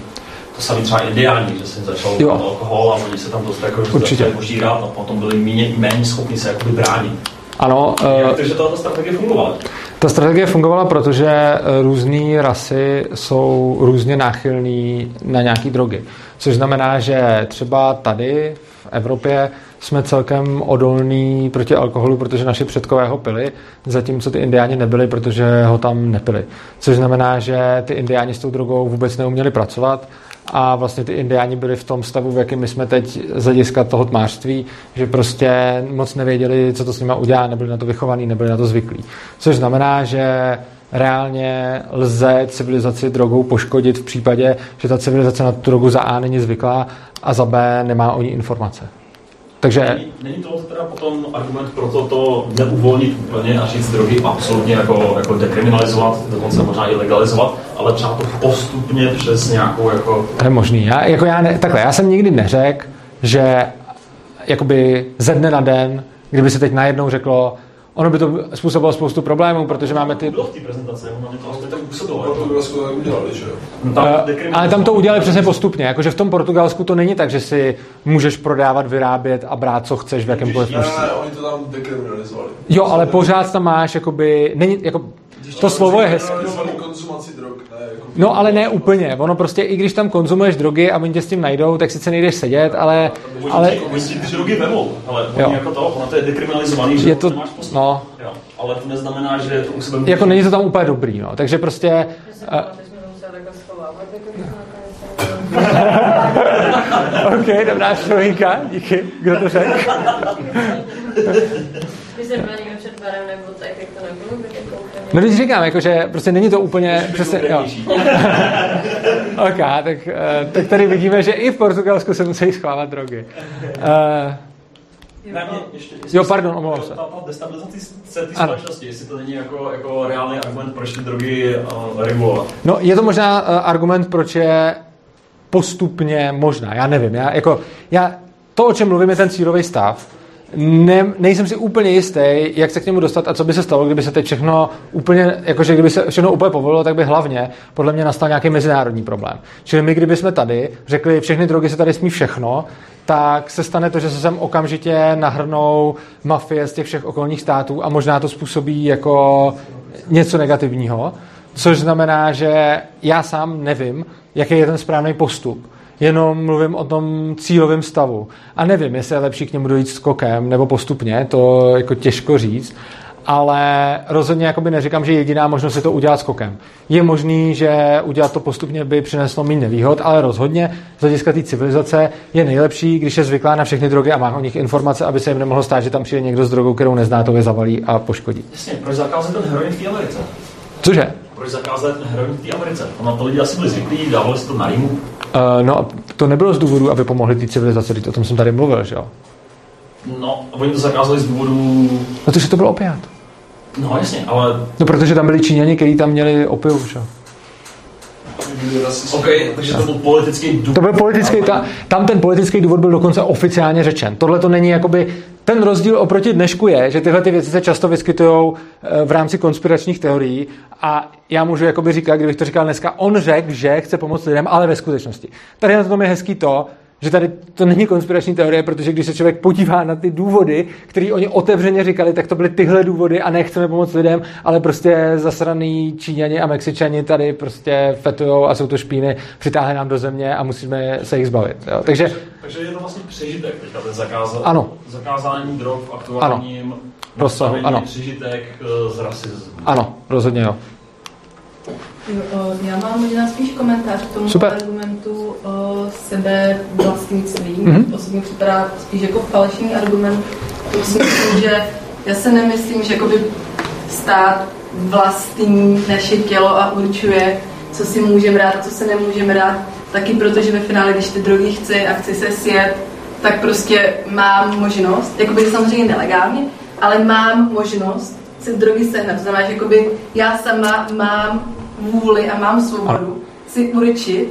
To samý třeba indiální, že se začal jo. alkohol a oni se tam dost jako začali požírat a potom byli méně, méně schopni se jakoby bránit. Ano. Jak uh, to, že tato strategie fungovala? Ta strategie fungovala, protože eh, různé rasy jsou různě náchylné na nějaké drogy. Což znamená, že třeba tady v Evropě jsme celkem odolní proti alkoholu, protože naši předkové ho pili, zatímco ty indiáni nebyli, protože ho tam nepili. Což znamená, že ty indiáni s tou drogou vůbec neuměli pracovat a vlastně ty indiáni byli v tom stavu, v jakém my jsme teď z hlediska toho tmářství, že prostě moc nevěděli, co to s nimi udělá, nebyli na to vychovaní, nebyli na to zvyklí. Což znamená, že reálně lze civilizaci drogou poškodit v případě, že ta civilizace na tu drogu za A není zvyklá a za B nemá o ní informace. Takže... Není, není to teda potom argument pro to, to neuvolnit úplně a říct drogy absolutně jako, jako dekriminalizovat, dokonce možná i legalizovat, ale třeba to postupně přes nějakou jako... To je možný. Já, jako já ne, takhle, já jsem nikdy neřekl, že jakoby ze dne na den, kdyby se teď najednou řeklo, ono by to způsobilo spoustu problémů, protože máme ty... Bylo v té prezentaci, ono mě to vlastně tak působilo. Portugalsku to udělali, že jo? No, tam Uh, ale tam to udělali přesně postupně, jakože v tom Portugalsku to není tak, že si můžeš prodávat, vyrábět a brát, co chceš v jakémkoliv Ne, množství. ne, oni to tam dekriminalizovali. Jo, ale pořád tam máš, jakoby, není, jako, to slovo je hezké. Jako... No ale ne úplně, ono prostě, i když tam konzumuješ drogy a oni tě s tím najdou, tak sice nejdeš sedět, ale, ale oni ti ty drogy vemou, ale oni jako to, ono to je dekriminalizovaný, že je to, nemáš no, Jo, ale to neznamená, že to u sebe jako není to tam úplně dobrý, no, takže prostě, OK, dobrá šrovinka, díky, kdo to řekl? Když jsem byla někdo před barem nebo tak, jak to nebylo, tak jako úplně... No když říkám, jakože prostě není to úplně přesně, jo. OK, tak, eh, tak tady vidíme, že i v Portugalsku se musí schvávat drogy. Uh, Ne, mě ještě, Jo, pardon, omlouvám se. Ta, ta destabilizace té Ano. společnosti, jestli to není jako, jako reálný argument, proč ty drogy uh, regulovat. No, je to možná uh, argument, proč je postupně možná, já nevím. Já, jako, já, to, o čem mluvím, je ten cílový stav. Ne, nejsem si úplně jistý, jak se k němu dostat a co by se stalo, kdyby se teď všechno úplně, jakože kdyby se všechno úplně povolilo, tak by hlavně podle mě nastal nějaký mezinárodní problém. Čili my, kdyby jsme tady řekli, všechny drogy se tady smí všechno, tak se stane to, že se sem okamžitě nahrnou mafie z těch všech okolních států a možná to způsobí jako něco negativního, což znamená, že já sám nevím, jaký je ten správný postup. Jenom mluvím o tom cílovém stavu. A nevím, jestli je lepší k němu dojít skokem nebo postupně, to jako těžko říct, ale rozhodně jakoby neříkám, že jediná možnost je to udělat skokem. Je možný, že udělat to postupně by přineslo méně nevýhod, ale rozhodně z hlediska té civilizace je nejlepší, když je zvyklá na všechny drogy a má o nich informace, aby se jim nemohlo stát, že tam přijde někdo s drogou, kterou nezná, to je zavalí a poškodí. Jasně, proč zakázat ten heroin v? Cože? Proč zakázat heroin v té Americe? Ono to lidi asi byli zvyklí, dávali si to na rýmu. Uh, no, to nebylo z důvodu, aby pomohli té civilizaci, o tom jsem tady mluvil, že jo? No, a oni to zakázali z důvodu... No to, že to bylo opiát. No jasně, ale... No, protože tam byli Číňani, kteří tam měli opium, že jo? OK, takže to byl politický důvod. To byl politický, ta, tam ten politický důvod byl dokonce oficiálně řečen. Tohle to není jakoby, ten rozdíl oproti dnešku je, že tyhle ty věci se často vyskytují v rámci konspiračních teorií a já můžu jakoby říkat, kdybych to říkal dneska, on řekl, že chce pomoct lidem, ale ve skutečnosti. Tady na tom je hezký to, že tady to není konspirační teorie, protože když se člověk podívá na ty důvody, které oni otevřeně říkali, tak to byly tyhle důvody a nechceme pomoct lidem, ale prostě zasraný Číňani a Mexičani tady prostě fetujou a jsou to špíny, přitáhli nám do země a musíme se jich zbavit. Jo. Takže Takže je to vlastně přežitek teďka ten zakázal, Ano. zakázání drog v aktuálním Rozsahu, nastavení ano. přežitek eh, z rasismu. ano, rozhodně jo. Jo, o, Já mám možná spíš komentář k tomu Super. argumentu o sebe vlastnictví. Mhm. Mm-hmm. Osobně připadá spíš jako falešný argument. To si myslím, že já se nemyslím, že jakoby stát vlastní naše tělo a určuje, co si můžeme rád a co se nemůžeme rád. Taky protože ve finále, když ty drogy chci a chci se sjet, tak prostě mám možnost, jakoby samozřejmě nelegálně, ale mám možnost si drogy sehnat. To znamená, že jakoby já sama mám vůli a mám svobodu si určit,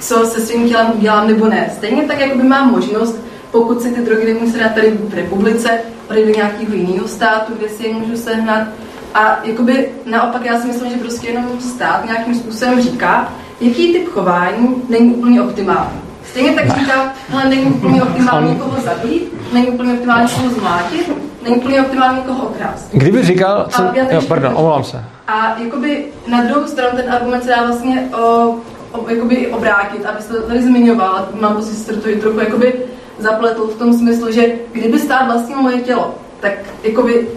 co se svým tělem udělám nebo ne. Stejně tak, jakoby mám možnost, pokud si ty drogy nemůžu dát tady v republice, odejít do nějakého jiného státu, kde si je můžu sehnat. A jakoby naopak já si myslím, že prostě jenom stát nějakým způsobem říká, jaký typ chování není úplně optimální. Stejně tak říká, hele, není úplně optimální někoho zabít, není úplně optimální někoho zmlátit, není úplně optimální někoho okrást. Kdyby říkal... A já teď- jo, pardon, omlouvám se. A jakoby na druhou stranu ten argument se dá vlastně o, o, jakoby obrátit, aby se to tady zmiňoval, a mám pocit, že to trochu jakoby zapletl v tom smyslu, že kdyby stát vlastnil moje tělo, tak jakoby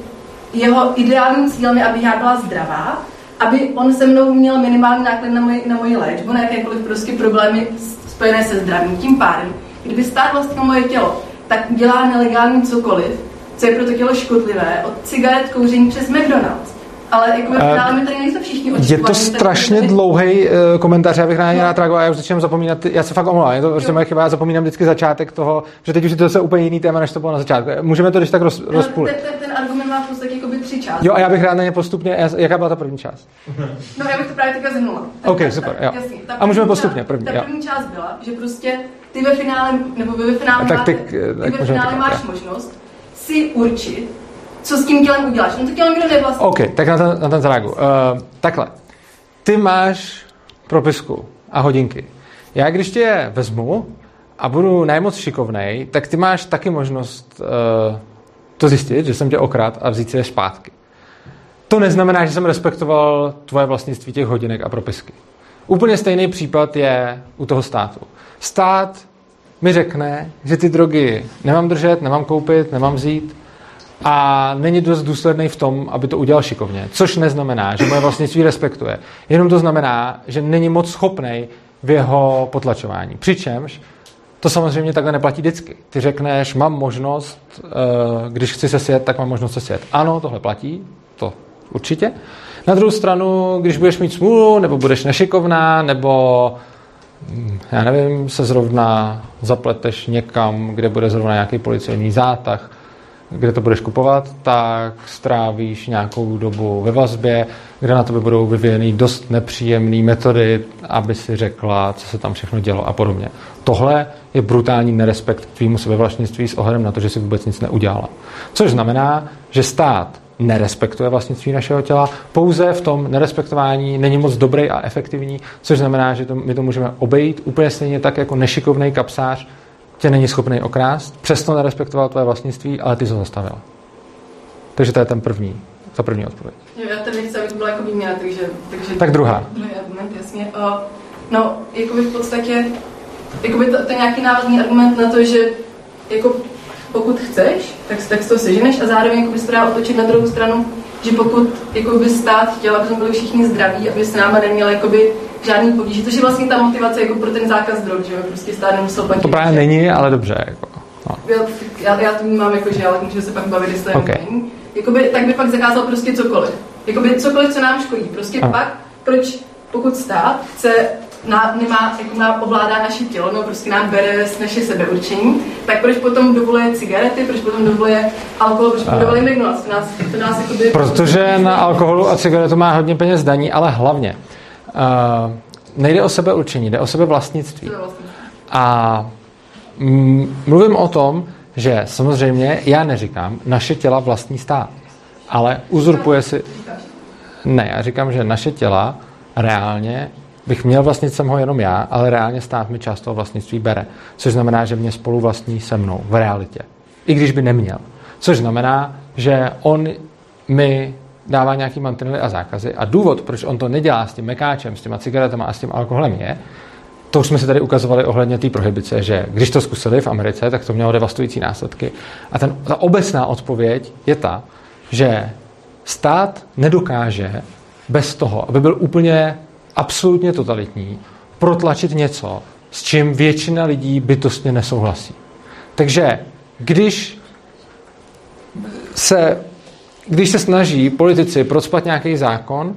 jeho ideálním cílem je, aby já byla zdravá, aby on se mnou měl minimální náklad na moji, na moji léčbu, na jakékoliv prostě problémy spojené se zdravím. Tím pádem, kdyby stát vlastnil moje tělo, tak dělá nelegálně cokoliv, co je pro to tělo škodlivé, od cigaret, kouření přes McDonald's. Ale jako Eh, finále my tady všichni Je očkovaní, to tak strašně my- dlouhý uh, komentář, já bych na něj reagoval, já už začínám zapomínat, já se fakt omlouvám, je to prostě moje chyba, já zapomínám vždycky začátek toho, že teď už je to zase úplně jiný téma, než to bylo na začátku. Můžeme to když tak roz, No, rozpůlit. ten, ten, ten, argument má v podstatě jakoby tři části. Jo, a já bych rád na ně postupně, já- jaká byla ta první část? No, já bych to právě teďka zhrnula. OK, Ta- ta- super, jo. Jasně, ta A můžeme postupně, první, Ta první část byla, že prostě ty ve finále, nebo ve finále tak máte, ty- ty tak ve finále máš možnost si určit, co s tím tělem uděláš. On to tělo nikdo nevlastní. OK, tak na ten, na ten zareagu. Uh, takhle. Ty máš propisku a hodinky. Já když tě je vezmu a budu najmoc šikovnej, tak ty máš taky možnost uh, to zjistit, že jsem tě okrát a vzít si je zpátky. To neznamená, že jsem respektoval tvoje vlastnictví těch hodinek a propisky. Úplně stejný případ je u toho státu. Stát mi řekne, že ty drogy nemám držet, nemám koupit, nemám vzít a není dost důsledný v tom, aby to udělal šikovně. Což neznamená, že moje vlastnictví respektuje. Jenom to znamená, že není moc schopný v jeho potlačování. Přičemž to samozřejmě takhle neplatí vždycky. Ty řekneš, mám možnost, eh, když chci se sjet, tak mám možnost se sjet. Ano, tohle platí, to určitě. Na druhou stranu, když budeš mít smůlu, nebo budeš nešikovná, nebo já nevím, se zrovna zapleteš někam, kde bude zrovna nějaký policejní zátah, kde to budeš kupovat, tak strávíš nějakou dobu ve vazbě, kde na tebe budou vyvíjeny dost nepříjemné metody, aby si řekla, co se tam všechno dělo a podobně. Tohle je brutální nerespekt k tvýmu sebevlastnictví s ohledem na to, že si vůbec nic neudělala. Což znamená, že stát nerespektuje vlastnictví našeho těla, pouze v tom nerespektování není moc dobrý a efektivní, což znamená, že to, my to můžeme obejít úplně stejně tak jako nešikovný kapsář tě není schopný okrást, přesto nerespektoval tvoje vlastnictví, ale ty to zastavil. Takže to je ten první, ta první odpověď. Jo, já tady nechci, aby to byla jako výměna, takže, takže... Tak druhá. Druhý argument, jasně. Uh, no, jakoby v podstatě, jakoby to, to je nějaký návazný argument na to, že jako pokud chceš, tak, tak to seženeš a zároveň jakoby se to dá otočit na druhou stranu, že pokud jakoby stát chtěl, aby jsme byli všichni zdraví, aby s náma neměl jakoby žádný potíže, to je vlastně ta motivace jako pro ten zákaz drog, že prostě stát nemusel platit. To právě není, ale dobře. Jako, no. já, já, to mám jako, že ale můžeme se pak bavit, jestli okay. Jakoby, tak by pak zakázal prostě cokoliv. Jakoby cokoliv, co nám škodí. Prostě a. pak, proč, pokud stát chce na, nemá, jako na, ovládá naše tělo, no prostě nám bere z naše sebeurčení, tak proč potom dovoluje cigarety, proč potom dovoluje alkohol, proč potom dovoluje McDonald's? To nás, to nás jakoby... Protože na alkoholu a cigaretu má hodně peněz daní, ale hlavně uh, nejde o sebeurčení, jde o sebevlastnictví. A mm, mluvím o tom, že samozřejmě já neříkám, naše těla vlastní stát, ale uzurpuje si... Ne, já říkám, že naše těla reálně bych měl vlastnit jsem ho jenom já, ale reálně stát mi část toho vlastnictví bere. Což znamená, že mě spolu vlastní se mnou v realitě. I když by neměl. Což znamená, že on mi dává nějaký mantinely a zákazy a důvod, proč on to nedělá s tím mekáčem, s těma cigaretama a s tím alkoholem je, to už jsme si tady ukazovali ohledně té prohibice, že když to zkusili v Americe, tak to mělo devastující následky. A ten, ta obecná odpověď je ta, že stát nedokáže bez toho, aby byl úplně absolutně totalitní, protlačit něco, s čím většina lidí bytostně nesouhlasí. Takže když se, když se snaží politici procpat nějaký zákon,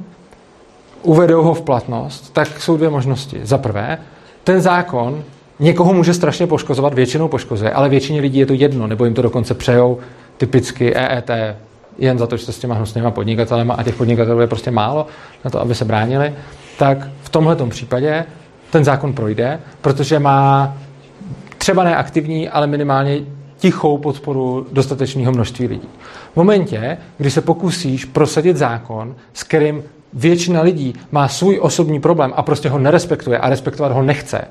uvedou ho v platnost, tak jsou dvě možnosti. Za prvé, ten zákon někoho může strašně poškozovat, většinou poškozuje, ale většině lidí je to jedno, nebo jim to dokonce přejou typicky EET, jen za to, že se s těma hnusnýma podnikatelema a těch podnikatelů je prostě málo na to, aby se bránili tak v tomhle případě ten zákon projde, protože má třeba neaktivní, ale minimálně tichou podporu dostatečného množství lidí. V momentě, kdy se pokusíš prosadit zákon, s kterým většina lidí má svůj osobní problém a prostě ho nerespektuje a respektovat ho nechce,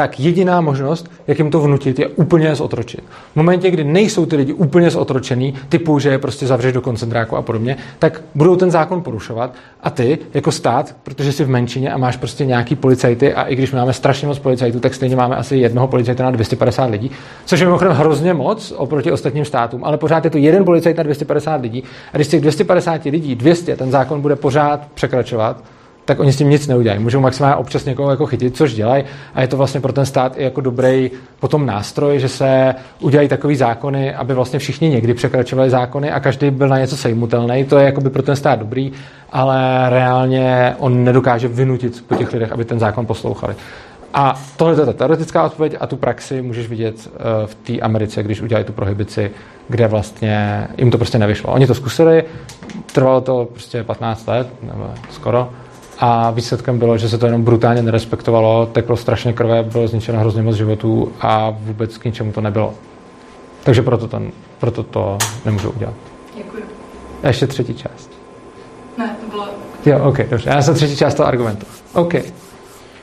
tak jediná možnost, jak jim to vnutit, je úplně zotročit. V momentě, kdy nejsou ty lidi úplně zotročený, typu, že je prostě zavřeš do koncentráku a podobně, tak budou ten zákon porušovat a ty, jako stát, protože jsi v menšině a máš prostě nějaký policajty a i když máme strašně moc policajtů, tak stejně máme asi jednoho policajta na 250 lidí, což je mimochodem hrozně moc oproti ostatním státům, ale pořád je to jeden policajt na 250 lidí a když těch 250 lidí 200 ten zákon bude pořád překračovat, tak oni s tím nic neudělají. Můžou maximálně občas někoho jako chytit, což dělají a je to vlastně pro ten stát i jako dobrý potom nástroj, že se udělají takový zákony, aby vlastně všichni někdy překračovali zákony a každý byl na něco sejmutelný. To je jako by pro ten stát dobrý, ale reálně on nedokáže vynutit po těch lidech, aby ten zákon poslouchali. A tohle je ta teoretická odpověď a tu praxi můžeš vidět eh, v té Americe, když udělají tu prohibici, kde vlastně jim to prostě nevyšlo. Oni to zkusili, trvalo to prostě 15 let, nebo skoro, a výsledkem bylo, že se to jenom brutálně nerespektovalo, teklo strašně krve, bylo zničeno hrozně moc životů a vůbec k ničemu to nebylo. Takže proto, ten, proto to nemůžu udělat. Děkuji. A ještě třetí část. Ne, to bylo... Jo, OK, dobře. Já jsem třetí část toho argumentu. OK.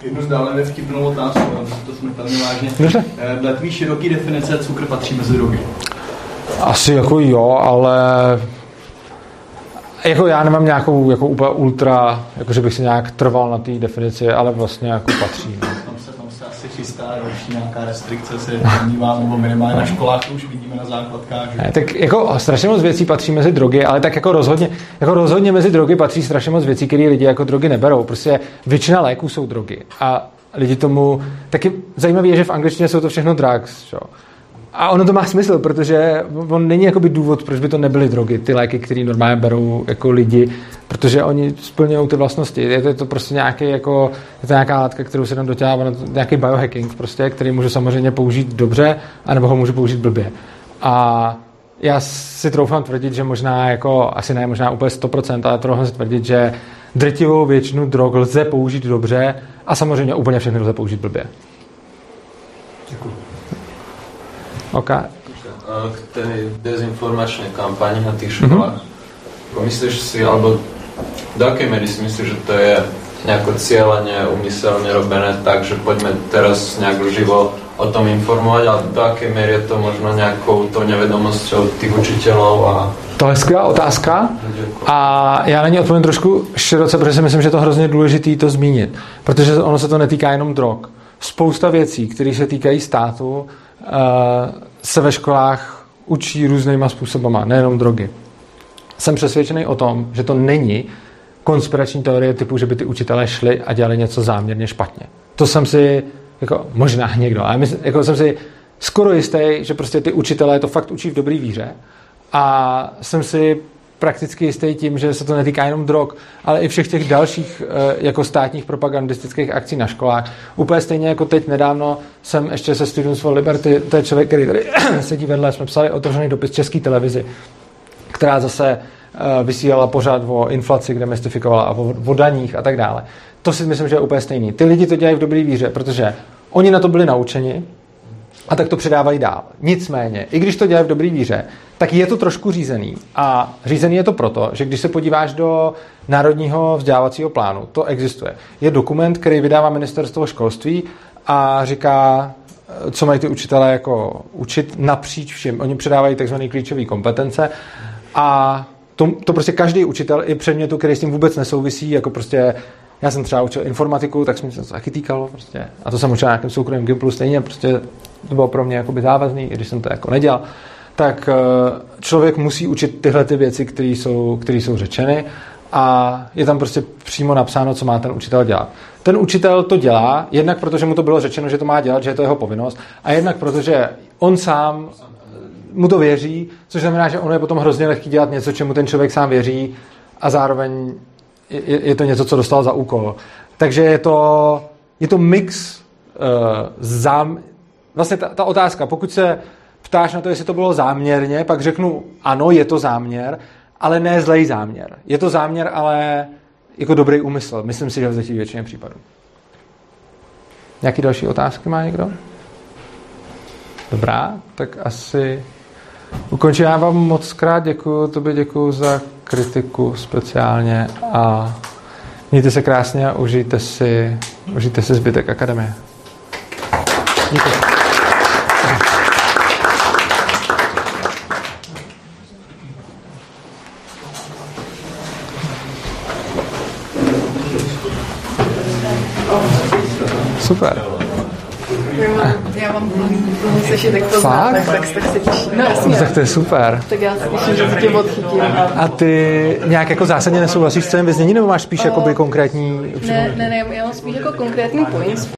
Jednu zdálně vtipnou otázku, ale to jsme tady vážně. Dobře. Eh, Dle tvý široký definice cukr patří mezi drogy. Asi jako jo, ale jako já nemám nějakou jako úplně ultra, jako že bych si nějak trval na té definici, ale vlastně jako patří. No. Tam se, tam se asi chystá další nějaká restrikce, se domnívám, nebo minimálně na školách to už vidíme na základkách. Že? Ne, tak jako strašně moc věcí patří mezi drogy, ale tak jako rozhodně, jako rozhodně mezi drogy patří strašně moc věcí, které lidi jako drogy neberou. Prostě většina léků jsou drogy. A lidi tomu, taky zajímavé je, že v angličtině jsou to všechno drugs. Čo? A ono to má smysl, protože on není jakoby důvod, proč by to nebyly drogy, ty léky, které normálně berou jako lidi, protože oni splňují ty vlastnosti. Je to, je to prostě nějaký, jako, je to nějaká látka, kterou se tam do těla, ono to, nějaký biohacking, prostě, který můžu samozřejmě použít dobře, anebo ho můžu použít blbě. A já si troufám tvrdit, že možná, jako, asi ne, možná úplně 100%, ale troufám si tvrdit, že drtivou většinu drog lze použít dobře a samozřejmě úplně všechny lze použít blbě. Děkuji. OK. K tej dezinformačnej kampani na tých školách. Mm-hmm. Myslíš si, alebo do akej miery si myslíš, že to je nejako cieľene, umyselne robené tak, že poďme teraz nejak živo o tom informovať, ale do akej miery je to možno nejakou to nevedomosťou tých učiteľov a To je skvělá otázka a já na ní odpovím trošku široce, protože si myslím, že je to hrozně důležité to zmínit, protože ono se to netýká jenom drog. Spousta věcí, které se týkají státu, se ve školách učí různýma způsobama, nejenom drogy. Jsem přesvědčený o tom, že to není konspirační teorie typu, že by ty učitelé šli a dělali něco záměrně špatně. To jsem si, jako možná někdo, ale myslím, jako jsem si skoro jistý, že prostě ty učitelé to fakt učí v dobrý víře a jsem si prakticky jistý tím, že se to netýká jenom drog, ale i všech těch dalších eh, jako státních propagandistických akcí na školách. Úplně stejně jako teď nedávno jsem ještě se Students for Liberty, to je člověk, který tady sedí vedle, jsme psali otevřený dopis české televizi, která zase eh, vysílala pořád o inflaci, kde mystifikovala a o, daních a tak dále. To si myslím, že je úplně stejný. Ty lidi to dělají v dobrý víře, protože oni na to byli naučeni, a tak to předávají dál. Nicméně, i když to dělají v dobrý víře, tak je to trošku řízený. A řízený je to proto, že když se podíváš do Národního vzdělávacího plánu, to existuje. Je dokument, který vydává ministerstvo školství a říká, co mají ty učitelé jako učit napříč všem. Oni předávají takzvané klíčové kompetence a to, to prostě každý učitel i předmětu, který s tím vůbec nesouvisí, jako prostě já jsem třeba učil informatiku, tak jsem se to taky týkalo prostě. A to jsem učil na nějakém soukromém Gimplu stejně, prostě to bylo pro mě jakoby závazný, i když jsem to jako nedělal. Tak člověk musí učit tyhle ty věci, které jsou, které jsou řečeny a je tam prostě přímo napsáno, co má ten učitel dělat. Ten učitel to dělá, jednak protože mu to bylo řečeno, že to má dělat, že je to jeho povinnost, a jednak protože on sám mu to věří, což znamená, že ono je potom hrozně lehký dělat něco, čemu ten člověk sám věří a zároveň je, je to něco, co dostal za úkol. Takže je to, je to mix uh, zám... Vlastně ta, ta otázka, pokud se ptáš na to, jestli to bylo záměrně, pak řeknu ano, je to záměr, ale ne zlej záměr. Je to záměr, ale jako dobrý úmysl. Myslím si, že v většině případů. Nějaké další otázky má někdo? Dobrá, tak asi ukončím. Já vám moc krát děkuji, tobě děkuji za kritiku speciálně a mějte se krásně a užijte si, užijte si zbytek akademie. Díky. Super. Já mám sešit, jak to znám, tak, tak, tak se těším. No, jasně. Tak to je super. Tak já se těším, že se tě odchytím. A ty nějak jako zásadně nesouhlasíš s celým věznění, nebo máš spíš uh, jakoby konkrétní... Ne, ne, ne, já mám spíš jako konkrétní points,